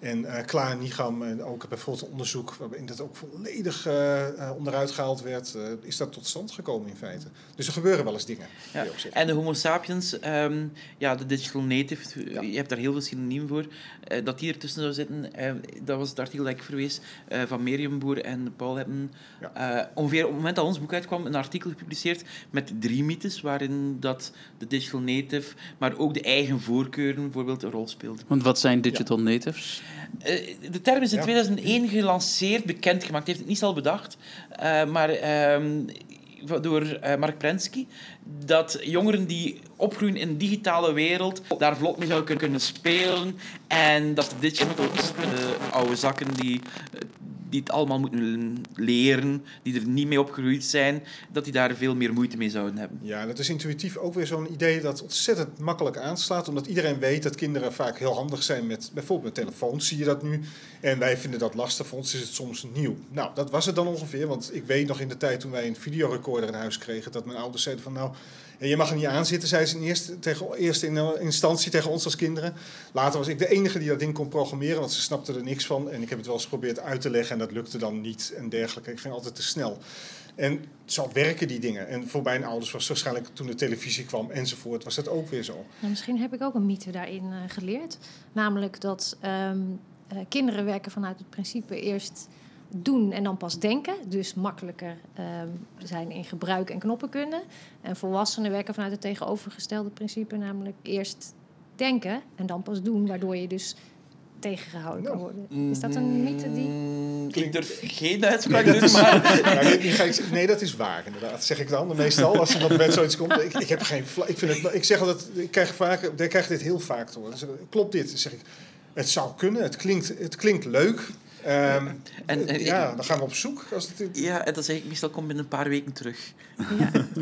En eh Klaar Nigam, en ook bijvoorbeeld een onderzoek waarin dat ook volledig eh, eh, onderuit gehaald werd, eh, is dat tot stand gekomen in feite. Dus er gebeuren wel eens dingen. Ja. En de Homo sapiens, ehm, ja, de digital native, Ja. je hebt daar heel veel synoniemen voor. Eh, dat die ertussen zou zitten, eh, dat was het artikel dat ik verwees eh, van Mirjam Boer en Paul hebben eh, ongeveer op het moment dat ons boek uitkwam een artikel gepubliceerd met drie mythes, waarin dat de digital native, maar ook de eigen voorkeuren bijvoorbeeld een rol speelden. Want wat zijn digital natives? Eh, de term is in Ja. 2001 gelanceerd, bekendgemaakt. Hij heeft het niet zelf bedacht, eh, maar ehm, door eh, Mark Prensky. Dat jongeren die opgroeien in een digitale wereld daar vlot mee zouden kunnen- spelen. En dat de digitals, de oude zakken die, eh, die het allemaal moeten leren, die er niet mee opgegroeid zijn, dat die daar veel meer moeite mee zouden hebben. Ja, dat is intuïtief ook weer zo'n idee dat ontzettend makkelijk aanslaat. Omdat iedereen weet dat kinderen vaak heel handig zijn met bijvoorbeeld met telefoons, zie je dat nu. En wij vinden dat lastig, voor ons is het soms nieuw. Nou, dat was het dan ongeveer. Want ik weet nog in de tijd toen wij een videorecorder in huis kregen, dat mijn ouders zeiden van nou, je mag er niet aan zitten, zei ze in eerste, tegen, in eh, instantie tegen ons als kinderen. Later was ik de enige die dat ding kon programmeren, want ze snapten er niks van. En ik heb het wel eens geprobeerd uit te leggen en dat lukte dan niet en dergelijke. Ik ging altijd te snel. En zo werken die dingen. En voor mijn ouders was waarschijnlijk toen de televisie kwam enzovoort, was dat ook weer zo. Nou, misschien heb ik ook een mythe daarin eh, geleerd. Namelijk dat ehm, eh, kinderen werken vanuit het principe eerst doen en dan pas denken. Dus makkelijker ehm, zijn in gebruik en knoppenkunde. En volwassenen werken vanuit het tegenovergestelde principe. Namelijk eerst denken en dan pas doen. Waardoor je dus tegengehouden kan worden. Is dat een mythe die... Mm, Ik Klinkt- durf geen uitspraak Nee, is- maar... Nou, nee, dat is waar, inderdaad. Zeg ik dan meestal als er met zoiets komt. Ik, ik heb geen. Ik, vind het, ik zeg altijd, ik krijg, vaak, ik krijg dit heel vaak te horen. Zeg ik, Klopt dit? Dan zeg ik, het zou kunnen, het klinkt, het klinkt leuk. Ehm, En- en- ja, dan gaan we op zoek. Als het, Ja, en dat zeg ik meestal komt binnen een paar weken terug. Ja,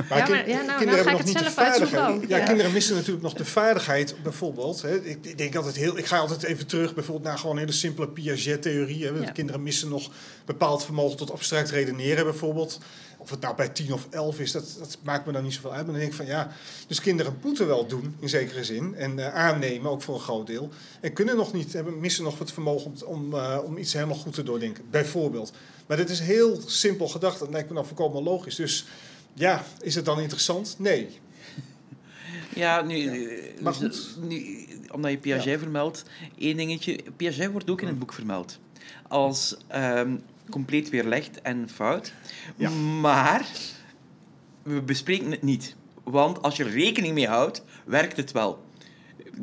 Maar Ja, maar- ja, nou, nou kinderen ga ik hebben nog het zelf uitzoeken. Ja, Ja. kinderen missen natuurlijk nog de vaardigheid, bijvoorbeeld. Hè. Ik, ik denk altijd heel, ik ga altijd even terug, bijvoorbeeld naar gewoon hele simpele Piaget-theorie. Kinderen missen nog bepaald vermogen tot abstract redeneren, bijvoorbeeld. Of het nou bij 10 of 11 is, dat, dat maakt me dan niet zoveel uit. Maar dan denk ik van ja, dus kinderen moeten wel doen, in zekere zin. En eh, aannemen, ook voor een groot deel. En kunnen nog niet, hebben, missen nog het vermogen om, om, eh, om iets helemaal goed te doordenken, bijvoorbeeld. Maar dit is heel simpel gedacht, dat lijkt me dan volkomen logisch. Dus ja, is het dan interessant? Nee. Ja, nu, Ja. eh, Maar dus, goed. nu, omdat je Piaget vermeldt, één dingetje. Piaget wordt ook in het boek vermeld. Als ehm, compleet weerlegd en fout. Ja. Maar we bespreken het niet. Want als je er rekening mee houdt, werkt het wel.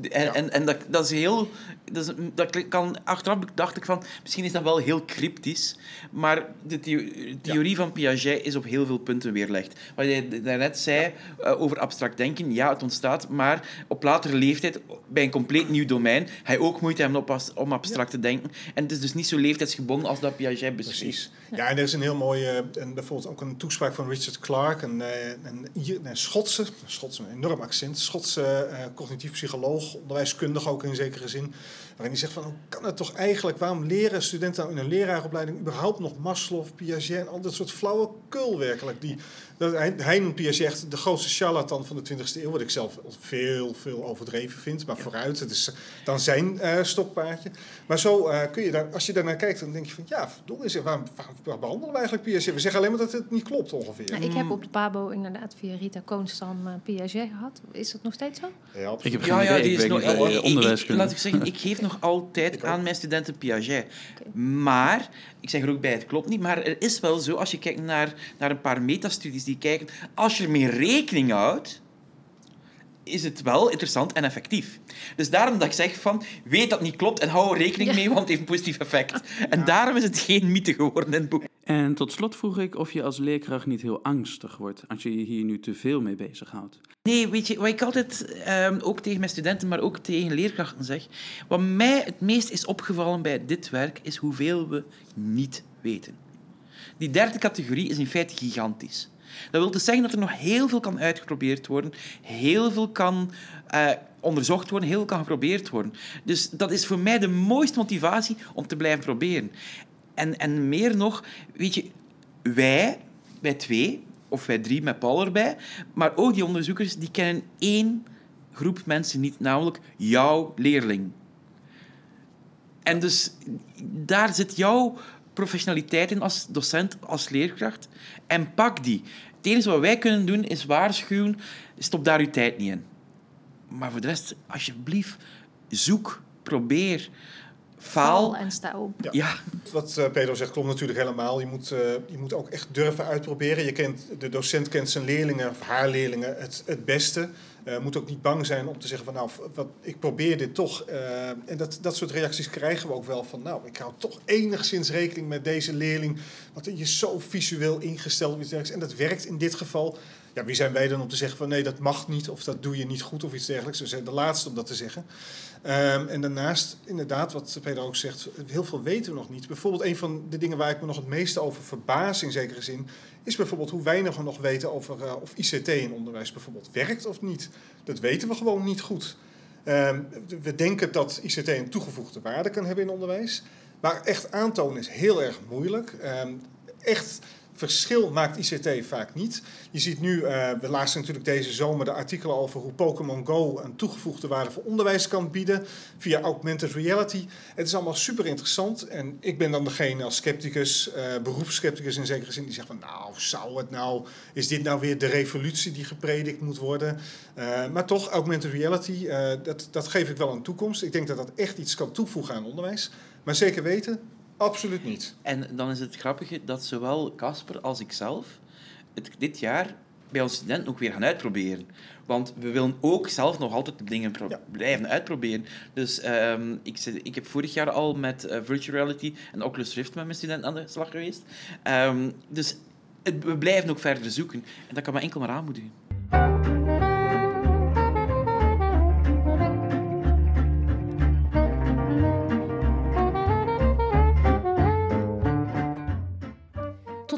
En, Ja. en, en dat, dat is heel... Dat, is, dat kan, achteraf dacht ik van, misschien is dat wel heel cryptisch, maar de theo- theorie van Piaget is op heel veel punten weerlegd. Wat jij daarnet zei eh, over abstract denken, ja, het ontstaat, maar op latere leeftijd, bij een compleet nieuw domein, je ook moeite hebben om abstract te denken. En het is dus niet zo leeftijdsgebonden als dat Piaget beschreef. Precies. Ja, en er is een heel mooie, en bijvoorbeeld ook een toespraak van Richard Clarke, een, eh, een, een Schotse, een Schotse, een enorm accent, Schotse eh, cognitief psycholoog, onderwijskundige ook in zekere zin, waarin hij zegt van hoe kan het toch eigenlijk, waarom leren studenten nou in een leraaropleiding überhaupt nog Maslow, Piaget en al dat soort flauwekul werkelijk. Die, dat, noemt Piaget echt de grootste charlatan van de 20e eeuw, wat ik zelf veel, veel overdreven vind, maar vooruit, het is dan zijn eh, stokpaardje. Maar zo eh, kun je daar, als je daarnaar kijkt, dan denk je van ja, verdomme, zeg, waarom, waarom behandelen we eigenlijk Piaget? We zeggen alleen maar dat het niet klopt ongeveer. Nou, ik heb op de Pabo inderdaad via Rita Koonstam eh, Piaget gehad. Is dat nog steeds zo? Ja, absoluut. Ik heb geen Ja, die is nog... ik- ik-. Laat ik zeggen, ik geef nog altijd Ik ook. aan mijn studenten Piaget. Maar, ik zeg er ook bij, het klopt niet, maar er is wel zo, als je kijkt naar, naar een paar metastudies die kijken, als je ermee rekening houdt, is het wel interessant en effectief. Dus daarom dat ik zeg van, weet dat het niet klopt en hou er rekening Ja. mee, want het heeft een positief effect. En daarom is het geen mythe geworden in het boek. En tot slot vroeg ik of je als leerkracht niet heel angstig wordt als je je hier nu te veel mee bezighoudt. Nee, weet je, wat ik altijd ehm, ook tegen mijn studenten, maar ook tegen leerkrachten zeg, wat mij het meest is opgevallen bij dit werk, is hoeveel we niet weten. Die derde categorie is in feite gigantisch. Dat wil dus zeggen dat er nog heel veel kan uitgeprobeerd worden, heel veel kan eh, onderzocht worden, heel veel kan geprobeerd worden. Dus dat is voor mij de mooiste motivatie om te blijven proberen. En, en meer nog, weet je, wij, wij twee, of wij drie met Paul erbij, maar ook die onderzoekers, die kennen één groep mensen niet, namelijk jouw leerling. En dus daar zit jouw professionaliteit in als docent, als leerkracht. En pak die. Het enige wat wij kunnen doen is waarschuwen. Stop daar uw tijd niet in. Maar voor de rest, alsjeblieft, zoek, probeer, faal. En sta op. Ja. Ja, Wat eh, Pedro zegt klopt natuurlijk helemaal. Je moet, eh, je moet ook echt durven uitproberen. Je kent, de docent kent zijn leerlingen of haar leerlingen het, het beste. Eh moet ook niet bang zijn om te zeggen van nou, wat, ik probeer dit toch. Eh, en dat, dat soort reacties krijgen we ook wel van nou, ik hou toch enigszins rekening met deze leerling. Want je is zo visueel ingesteld. En dat werkt in dit geval. Ja, wie zijn wij dan om te zeggen van nee, dat mag niet of dat doe je niet goed of iets dergelijks. We zijn de laatste om dat te zeggen. Ehm, en daarnaast, inderdaad, wat Peter ook zegt, heel veel weten we nog niet. Bijvoorbeeld een van de dingen waar ik me nog het meeste over verbaas in zekere zin, is bijvoorbeeld hoe weinig we nog weten over eh, of ICT in onderwijs bijvoorbeeld werkt of niet. Dat weten we gewoon niet goed. Ehm, we denken dat ICT een toegevoegde waarde kan hebben in onderwijs, maar echt aantonen is heel erg moeilijk. Ehm, echt verschil maakt ICT vaak niet. Je ziet nu, eh, we lazen natuurlijk deze zomer de artikelen over hoe Pokémon Go een toegevoegde waarde voor onderwijs kan bieden via augmented reality. Het is allemaal super interessant en ik ben dan degene als scepticus, eh beroepsscepticus in zekere zin, die zegt van nou, zou het nou, is dit nou weer de revolutie die gepredikt moet worden? Eh, maar toch, augmented reality, dat, dat geef ik wel een toekomst. Ik denk dat dat echt iets kan toevoegen aan onderwijs. Maar zeker weten, absoluut niet. En dan is het grappige dat zowel Casper als ikzelf het dit jaar bij ons studenten ook weer gaan uitproberen. Want we willen ook zelf nog altijd de dingen Ja. blijven uitproberen. Dus ehm, ik, ik heb vorig jaar al met eh, virtual reality en Oculus Rift met mijn studenten aan de slag geweest. Ehm, dus het- we blijven ook verder zoeken. En dat kan me enkel maar aanmoedigen.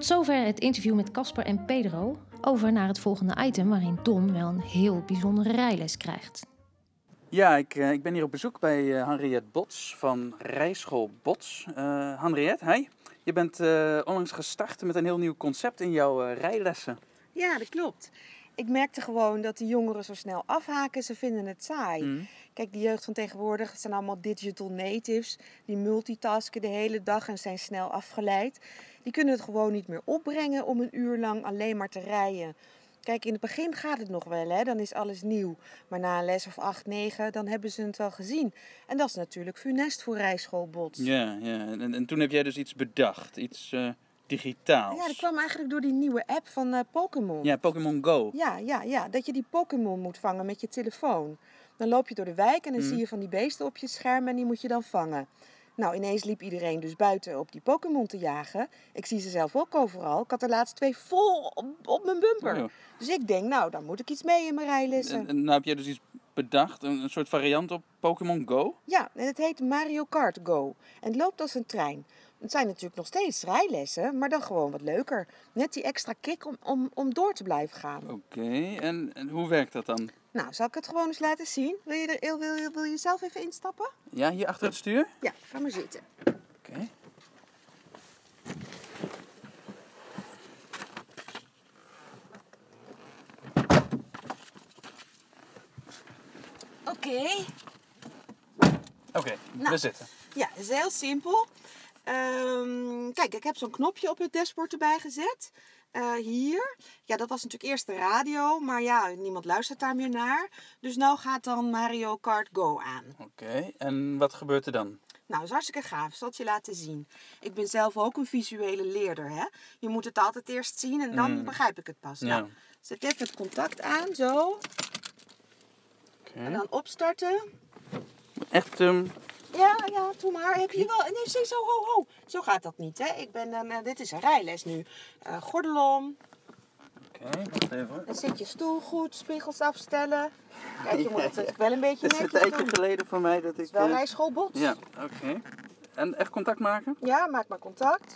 Tot zover het interview met Casper en Pedro. Over naar het volgende item waarin Don wel een heel bijzondere rijles krijgt. Ja, ik, eh, ik ben hier op bezoek bij eh, Henriette Bots van Rijschool Bots. Eh Henriette, hi. Je bent eh, onlangs gestart met een heel nieuw concept in jouw eh, rijlessen. Ja, dat klopt. Ik merkte gewoon dat de jongeren zo snel afhaken. Ze vinden het saai. Mm. Kijk, de jeugd van tegenwoordig het zijn allemaal digital natives. Die multitasken de hele dag en zijn snel afgeleid. Die kunnen het gewoon niet meer opbrengen om een uur lang alleen maar te rijden. Kijk, in het begin gaat het nog wel, hè? dan is alles nieuw. Maar na een les of acht, negen, dan hebben ze het wel gezien. En dat is natuurlijk funest voor rijschoolbots. Ja, ja. En, en toen heb jij dus iets bedacht, iets eh, digitaals. Ja, dat kwam eigenlijk door die nieuwe app van eh, Pokémon. Ja, Pokémon Go. Ja, ja, ja, dat je die Pokémon moet vangen met je telefoon. Dan loop je door de wijk en dan Mhm. zie je van die beesten op je scherm en die moet je dan vangen. Nou, ineens liep iedereen dus buiten op die Pokémon te jagen. Ik zie ze zelf ook overal. Ik had er laatst twee vol op, op mijn bumper. Dus ik denk, nou, dan moet ik iets mee in mijn rijlessen. En, en nou heb jij dus iets bedacht, een, een soort variant op Pokémon Go. Ja, en het heet Mario Kart Go. En het loopt als een trein. Het zijn natuurlijk nog steeds rijlessen, maar dan gewoon wat leuker. Net die extra kick om, om, om door te blijven gaan. Oké, en, en hoe werkt dat dan? Nou, zal ik het gewoon eens laten zien? Wil je, er, wil, je- wil je zelf even instappen? Ja, hier achter het stuur? Ja, ga maar zitten. Oké. Oké. Oké, we Nou. zitten. Ja, het is heel simpel. Ehm, kijk, ik heb zo'n knopje op het dashboard erbij gezet. Eh, hier. Ja, dat was natuurlijk eerst de radio, maar ja, niemand luistert daar meer naar. Dus nou gaat dan Mario Kart Go aan. Oké, en wat gebeurt er dan? Nou, dat is hartstikke gaaf. Ik zal het je laten zien. Ik ben zelf ook een visuele leerder, hè. Je moet het altijd eerst zien en dan Mm. begrijp ik het pas. Ja. Nou, zet even het contact aan, zo. Oké. En dan opstarten. Echt, ehm, Ja, ja, doe maar. Heb je wel... Nee, zie, zo, ho, ho. Zo gaat dat niet, hè. Ik ben eh, dit is een rijles nu. Eh, gordel om. Oké, wacht even. Dan zit je stoel goed. Spiegels afstellen. Kijk, je moet het ja. wel een beetje Het is een netjes tijdje doen. geleden voor mij dat ik... Het is wel eh, rijschoolbot. Ja, oké. En echt contact maken? Ja, maak maar contact.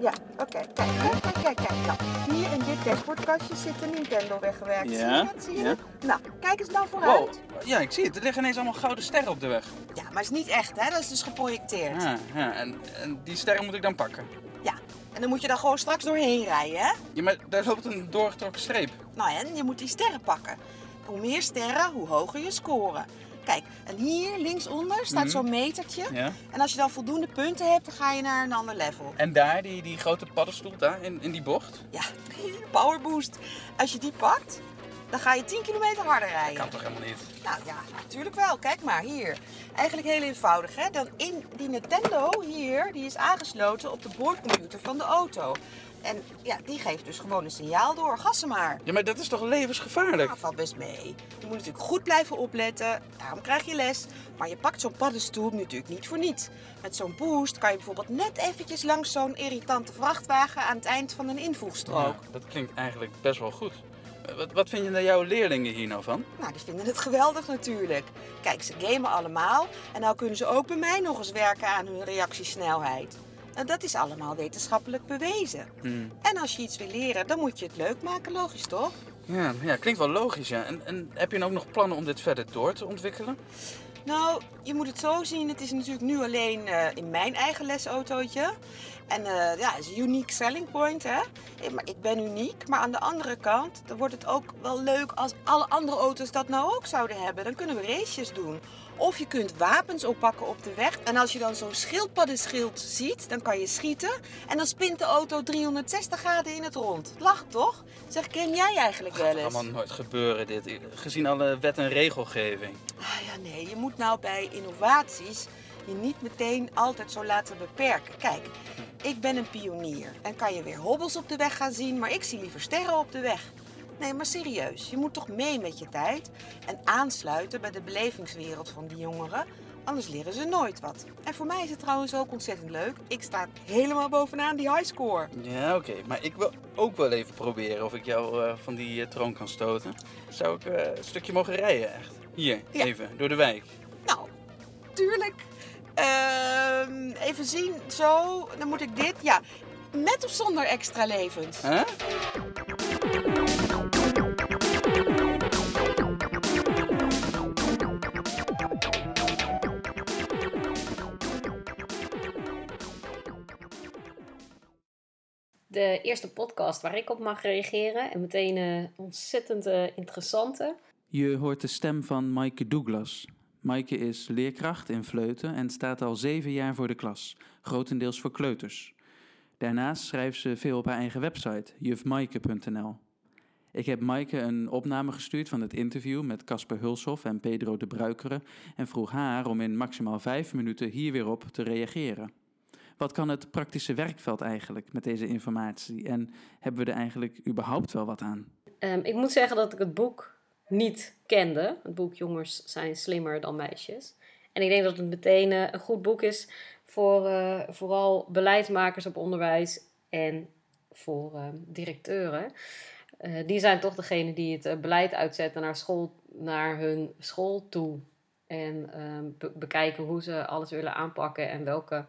Ja, oké. Kijk, kijk, kijk, kijk, kijk. Nou, hier in dit dashboardkastje zit de Nintendo weggewerkt. Ja, Zie je het? Zie je ja. Nou, kijk eens nou vooruit. Wow, ja, ik zie het. Er liggen ineens allemaal gouden sterren op de weg. Ja, maar het is niet echt, hè? Dat is dus geprojecteerd. Ja, ja. En, en die sterren moet ik dan pakken. Ja. En dan moet je daar gewoon straks doorheen rijden, hè? Ja, maar daar loopt een doorgetrokken streep. Nou, en je moet die sterren pakken. Hoe meer sterren, hoe hoger je score. Kijk, en hier linksonder staat Mhm. zo'n metertje. Ja. En als je dan voldoende punten hebt, dan ga je naar een ander level. En daar, die, die grote paddenstoel daar in, in die bocht? Ja, Power Boost. Als je die pakt, dan ga je 10 kilometer harder rijden. Kan toch helemaal niet? Nou ja, natuurlijk wel. Kijk maar, hier. Eigenlijk heel eenvoudig, hè. Dan in die Nintendo hier, die is aangesloten op de boordcomputer van de auto. En ja, die geeft dus gewoon een signaal door. Gassen maar. Ja, maar dat is toch levensgevaarlijk? Nou, valt best mee. Je moet natuurlijk goed blijven opletten. Daarom krijg je les. Maar je pakt zo'n paddenstoel natuurlijk niet voor niets. Met zo'n boost kan je bijvoorbeeld net eventjes langs zo'n irritante vrachtwagen aan het eind van een invoegstrook. Ja, dat klinkt eigenlijk best wel goed. Eh, Wat, wat vind je naar jouw leerlingen hier nou van? Nou, die vinden het geweldig natuurlijk. Kijk, ze gamen allemaal en nou kunnen ze ook bij mij nog eens werken aan hun reactiesnelheid. En dat is allemaal wetenschappelijk bewezen. Hmm. En als je iets wil leren, dan moet je het leuk maken, logisch toch? Ja, ja, klinkt wel logisch, ja. En, en heb je nou ook nog plannen om dit verder door te ontwikkelen? Nou, je moet het zo zien. Het is natuurlijk nu alleen eh, in mijn eigen lesautootje. En eh, ja, het is een unique selling point, hè. Maar ik ben uniek. Maar aan de andere kant, dan wordt het ook wel leuk als alle andere auto's dat nou ook zouden hebben. Dan kunnen we races doen. Of je kunt wapens oppakken op de weg. En als je dan zo'n schildpaddenschild ziet, dan kan je schieten. En dan spint de auto 360 graden in het rond. Lach toch? Zeg, ken jij eigenlijk wel eens? allemaal nooit gebeuren dit, gezien alle wet en regelgeving. Ah ja, nee, je moet nou bij innovaties je niet meteen altijd zo laten beperken. Kijk, ik ben een pionier en kan je weer hobbels op de weg gaan zien, maar ik zie liever sterren op de weg. Nee, maar serieus, je moet toch mee met je tijd en aansluiten bij de belevingswereld van die jongeren, anders leren ze nooit wat. En voor mij is het trouwens ook ontzettend leuk. Ik sta helemaal bovenaan die highscore. Ja, oké. Maar ik wil ook wel even proberen of ik jou eh, van die eh, troon kan stoten. Zou ik eh, een stukje mogen rijden, echt? Hier, Ja. even, door de wijk. Nou, tuurlijk. Ehm, even zien, zo, dan moet ik dit, ja, met of zonder extra levens. Huh? De eerste podcast waar ik op mag reageren. En meteen een ontzettend eh, interessante. Je hoort de stem van Maaike Douglas. Maaike is leerkracht in Vleuten en staat al zeven jaar voor de klas, grotendeels voor kleuters. Daarnaast schrijft ze veel op haar eigen website, jufmaaike.nl. Ik heb Maaike een opname gestuurd van het interview met Casper Hulshoff en Pedro de Bruikere en vroeg haar om in maximaal vijf minuten hier weer op te reageren. Wat kan het praktische werkveld eigenlijk met deze informatie en hebben we er eigenlijk überhaupt wel wat aan? Ehm, ik moet zeggen dat ik het boek niet kende. Het boek Jongens zijn slimmer dan meisjes. En ik denk dat het meteen eh, een goed boek is voor eh, vooral beleidsmakers op onderwijs en voor eh, directeuren. Eh, die zijn toch degene die het beleid uitzetten naar, school, naar hun school toe. En ehm, be- bekijken hoe ze alles willen aanpakken en welke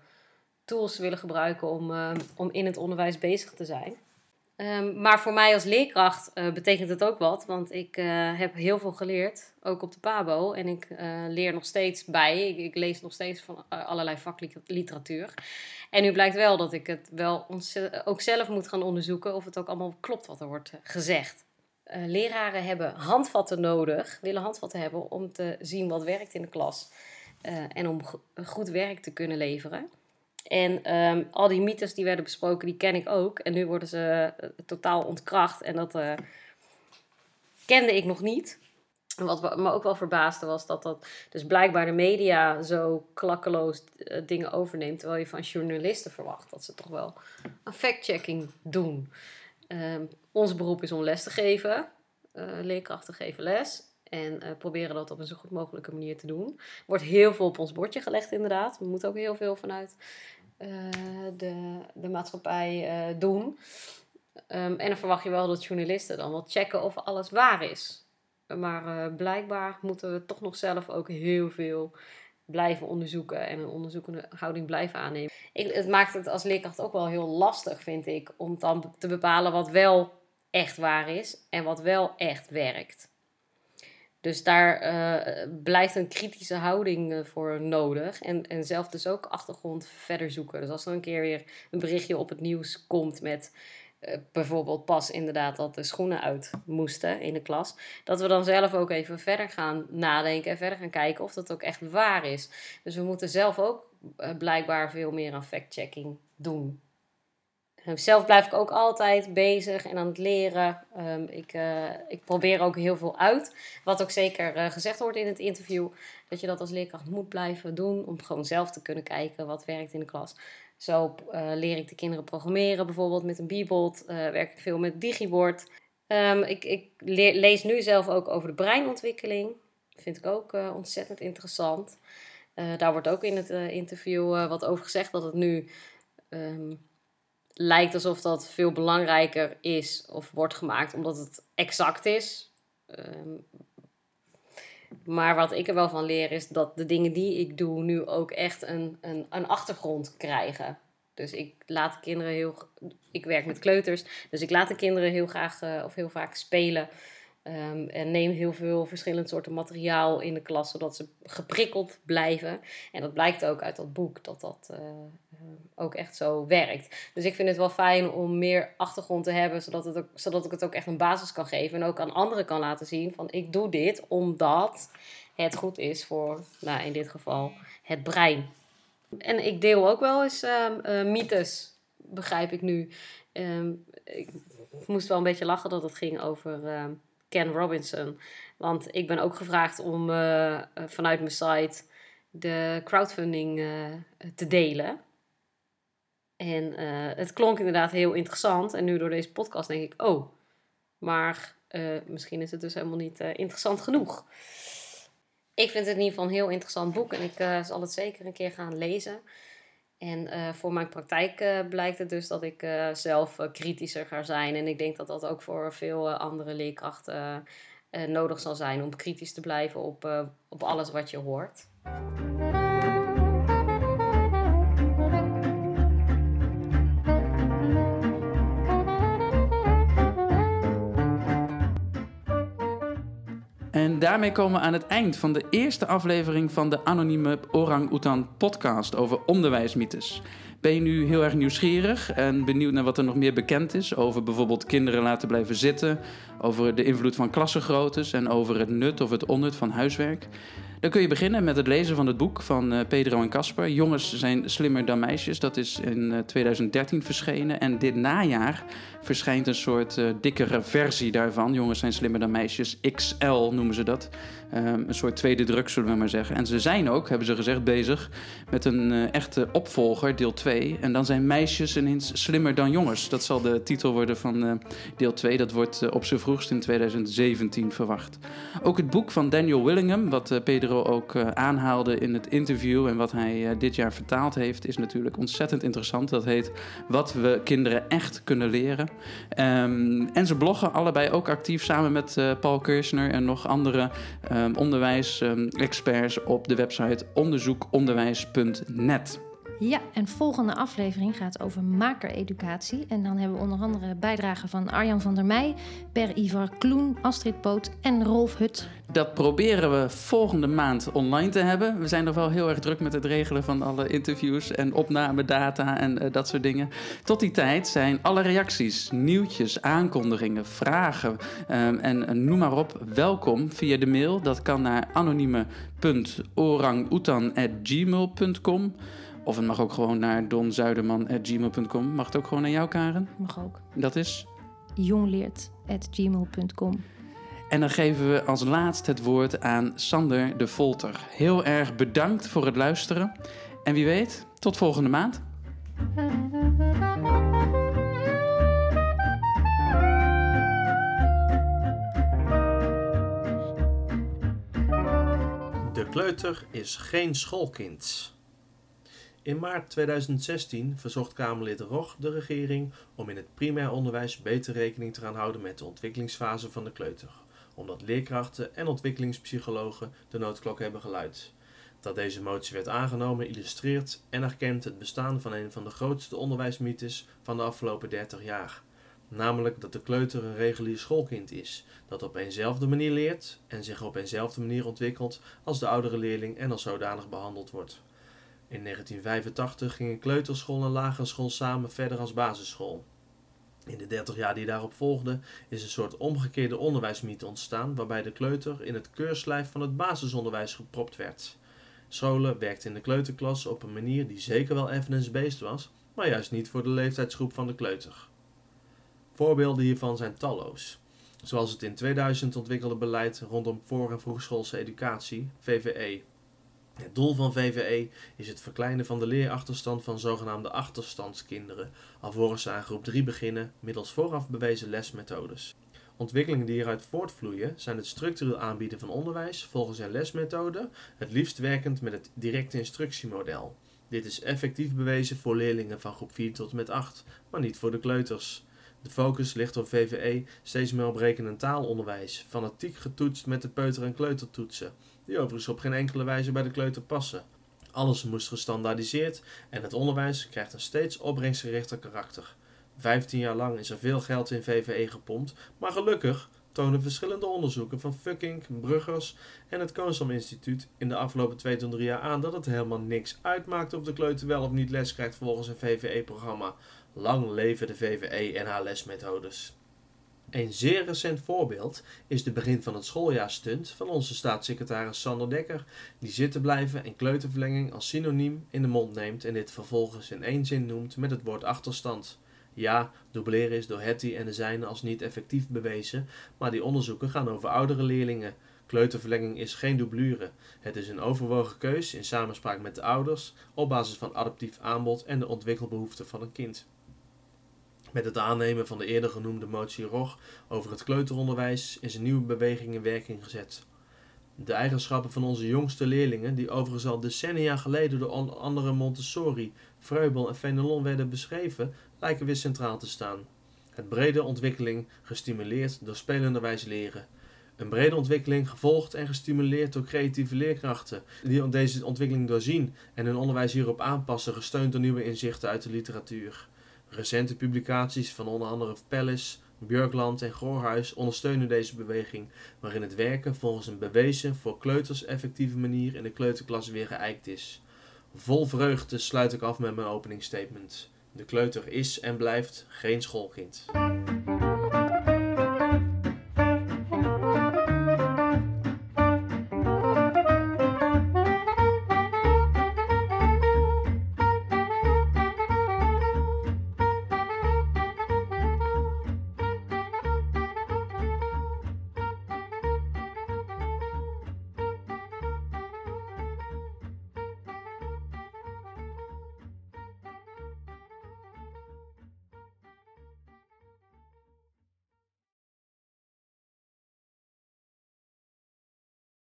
tools ze willen gebruiken om, eh, om in het onderwijs bezig te zijn. Ehm, maar voor mij als leerkracht eh, betekent het ook wat, want ik eh, heb heel veel geleerd, ook op de PABO. En ik eh, leer nog steeds bij, ik, lees nog steeds van allerlei vakliteratuur. En nu blijkt wel dat ik het wel ook zelf moet gaan onderzoeken of het ook allemaal klopt wat er wordt gezegd. Leraren hebben handvatten nodig, willen handvatten hebben om te zien wat werkt in de klas. en om go- goed werk te kunnen leveren. En ehm, al die mythes die werden besproken, die ken ik ook. En nu worden ze eh, totaal ontkracht. En dat eh, kende ik nog niet. Wat me ook wel verbaasde was dat dat dus blijkbaar de media zo klakkeloos eh, dingen overneemt. Terwijl je van journalisten verwacht dat ze toch wel een fact-checking doen. Ehm, ons beroep is om les te geven. Leerkrachten geven les. En eh, proberen dat op een zo goed mogelijke manier te doen. Wordt heel veel op ons bordje gelegd, inderdaad. We moeten ook heel veel vanuit eh, de, de maatschappij eh, doen. Ehm, en dan verwacht je wel dat journalisten dan wel checken of alles waar is. Maar blijkbaar moeten we toch nog zelf ook heel veel blijven onderzoeken en een onderzoekende houding blijven aannemen. Ik, het maakt het als leerkracht ook wel heel lastig, vind ik, om dan te bepalen wat wel echt waar is en wat wel echt werkt. Dus daar eh, blijft een kritische houding eh, voor nodig. En, en zelf dus ook achtergrond verder zoeken. Dus als er een keer weer een berichtje op het nieuws komt met eh, bijvoorbeeld pas inderdaad dat de schoenen uit moesten in de klas, dat we dan zelf ook even verder gaan nadenken en verder gaan kijken of dat ook echt waar is. Dus we moeten zelf ook blijkbaar veel meer aan fact-checking doen. Eh, Zelf blijf ik ook altijd bezig en aan het leren. Ehm, ik, eh, ik probeer ook heel veel uit. Wat ook zeker eh, gezegd wordt in het interview. Dat je dat als leerkracht moet blijven doen. Om gewoon zelf te kunnen kijken wat werkt in de klas. Zo eh, leer ik de kinderen programmeren. Bijvoorbeeld met een Bebot. eh werk ik veel met Digibord. Ehm, ik ik lees nu zelf ook over de breinontwikkeling. Vind ik ook ontzettend interessant. Daar wordt ook in het interview wat over gezegd. Dat het nu... ehm, lijkt alsof dat veel belangrijker is of wordt gemaakt omdat het exact is. Ehm, maar wat ik er wel van leer is dat de dingen die ik doe nu ook echt een, een, een achtergrond krijgen. Dus ik laat de kinderen heel. Ik werk met kleuters, dus ik laat de kinderen heel graag eh, of heel vaak spelen. Ehm, en neem heel veel verschillend soorten materiaal in de klas, zodat ze geprikkeld blijven. En dat blijkt ook uit dat boek, dat dat eh, eh, ook echt zo werkt. Dus ik vind het wel fijn om meer achtergrond te hebben, zodat, het ook, zodat ik het ook echt een basis kan geven. En ook aan anderen kan laten zien van ik doe dit omdat het goed is voor, nou in dit geval, het brein. En ik deel ook wel eens ehm, eh, mythes, begrijp ik nu. Ehm, ik moest wel een beetje lachen dat het ging over Ken Robinson. Want ik ben ook gevraagd om eh, eh, vanuit mijn site de crowdfunding eh, te delen. En het klonk inderdaad heel interessant. En nu door deze podcast denk ik, oh, maar misschien is het dus helemaal niet interessant genoeg. Ik vind het in ieder geval een heel interessant boek en ik zal het zeker een keer gaan lezen. En eh, voor mijn praktijk eh, blijkt het dus dat ik eh, zelf kritischer ga zijn. En ik denk dat dat ook voor veel andere leerkrachten nodig zal zijn om kritisch te blijven op, op alles wat je hoort. Daarmee komen we aan het eind van de eerste aflevering van de anonieme Orang Oetan podcast over onderwijsmythes. Ben je nu heel erg nieuwsgierig en benieuwd naar wat er nog meer bekend is over bijvoorbeeld kinderen laten blijven zitten, over de invloed van klassengroottes en over het nut of het onnut van huiswerk? Dan kun je beginnen met het lezen van het boek van eh, Pedro en Casper. Jongens zijn slimmer dan meisjes. Dat is in eh, 2013 verschenen. En dit najaar verschijnt een soort eh, dikkere versie daarvan. Jongens zijn slimmer dan meisjes. XL noemen ze dat. Ehm, een soort tweede druk, zullen we maar zeggen. En ze zijn ook, hebben ze gezegd, bezig met een eh, echte opvolger, deel 2. En dan zijn meisjes ineens slimmer dan jongens. Dat zal de titel worden van eh, deel 2. Dat wordt eh, op zijn vroegst in 2017 verwacht. Ook het boek van Daniel Willingham, wat Pedro ook aanhaalde in het interview en wat hij dit jaar vertaald heeft, is natuurlijk ontzettend interessant. Dat heet Wat we kinderen echt kunnen leren. Ehm, en ze bloggen allebei ook actief samen met Paul Kirchner en nog andere onderwijsexperts op de website onderzoekonderwijs.net. Ja, en volgende aflevering gaat over makereducatie. En dan hebben we onder andere bijdragen van Arjan van der Meij, Per Ivar Kloen, Astrid Poot en Rolf Hut. Dat proberen we volgende maand online te hebben. We zijn nog wel heel erg druk met het regelen van alle interviews en opnamedata en eh, dat soort dingen. Tot die tijd zijn alle reacties, nieuwtjes, aankondigingen, vragen ehm, en eh, noem maar op welkom via de mail. Dat kan naar anonieme.orangutan.gmail.com of het mag ook gewoon naar donzuiderman.gmail.com. Mag het ook gewoon naar jou, Karen? Mag ook. Dat is... jongleert.gmail.com. En dan geven we als laatst het woord aan Sander de Volter. Heel erg bedankt voor het luisteren. En wie weet, tot volgende maand. De kleuter is geen schoolkind. In maart 2016 verzocht Kamerlid Rog de regering om in het primair onderwijs beter rekening te gaan houden met de ontwikkelingsfase van de kleuter, omdat leerkrachten en ontwikkelingspsychologen de noodklok hebben geluid. Dat deze motie werd aangenomen illustreert en erkent het bestaan van een van de grootste onderwijsmythes van de afgelopen 30 jaar. Namelijk dat de kleuter een regulier schoolkind is, dat op eenzelfde manier leert en zich op eenzelfde manier ontwikkelt als de oudere leerling en als zodanig behandeld wordt. In 1985 gingen kleuterschool en lagere school samen verder als basisschool. In de 30 jaar die daarop volgden is een soort omgekeerde onderwijsmythe ontstaan waarbij de kleuter in het keurslijf van het basisonderwijs gepropt werd. Scholen werkten in de kleuterklas op een manier die zeker wel evidence-based was, maar juist niet voor de leeftijdsgroep van de kleuter. Voorbeelden hiervan zijn talloos, zoals het in 2000 ontwikkelde beleid rondom voor- en vroegschoolse educatie, VVE. Het doel van VVE is het verkleinen van de leerachterstand van zogenaamde achterstandskinderen, alvorens ze aan groep 3 beginnen middels vooraf bewezen lesmethodes. Ontwikkelingen die hieruit voortvloeien zijn het structureel aanbieden van onderwijs volgens een lesmethode, het liefst werkend met het directe instructiemodel. Dit is effectief bewezen voor leerlingen van groep 4 tot en met 8, maar niet voor de kleuters. De focus ligt op VVE steeds meer op rekenen- en taalonderwijs, fanatiek getoetst met de peuter- en kleutertoetsen, die overigens op geen enkele wijze bij de kleuter passen. Alles moest gestandaardiseerd en het onderwijs krijgt een steeds opbrengstgerichter karakter. Vijftien jaar lang is er veel geld in VVE gepompt, maar gelukkig tonen verschillende onderzoeken van Fucking, Bruggers en het Koonsam Instituut in de afgelopen 2 tot 3 jaar aan dat het helemaal niks uitmaakt of de kleuter wel of niet les krijgt volgens een VVE-programma. Lang leven de VVE en haar lesmethodes. Een zeer recent voorbeeld is de begin van het schooljaarstunt van onze staatssecretaris Sander Dekker, die zitten blijven en kleuterverlenging als synoniem in de mond neemt en dit vervolgens in één zin noemt met het woord achterstand. Ja, dubleren is door Hetty en de zijnen als niet effectief bewezen, maar die onderzoeken gaan over oudere leerlingen. Kleuterverlenging is geen dublure. Het is een overwogen keus in samenspraak met de ouders op basis van adaptief aanbod en de ontwikkelbehoeften van een kind. Met het aannemen van de eerder genoemde motie ROG over het kleuteronderwijs is een nieuwe beweging in werking gezet. De eigenschappen van onze jongste leerlingen, die overigens al decennia geleden door andere Montessori, Freubel en Fenelon werden beschreven, lijken weer centraal te staan. Het brede ontwikkeling gestimuleerd door spelenderwijs leren. Een brede ontwikkeling gevolgd en gestimuleerd door creatieve leerkrachten, die deze ontwikkeling doorzien en hun onderwijs hierop aanpassen, gesteund door nieuwe inzichten uit de literatuur. Recente publicaties van onder andere Pellis, Björkland en Goorhuis ondersteunen deze beweging, waarin het werken volgens een bewezen voor kleuters effectieve manier in de kleuterklas weer geëikt is. Vol vreugde sluit ik af met mijn openingsstatement. De kleuter is en blijft geen schoolkind.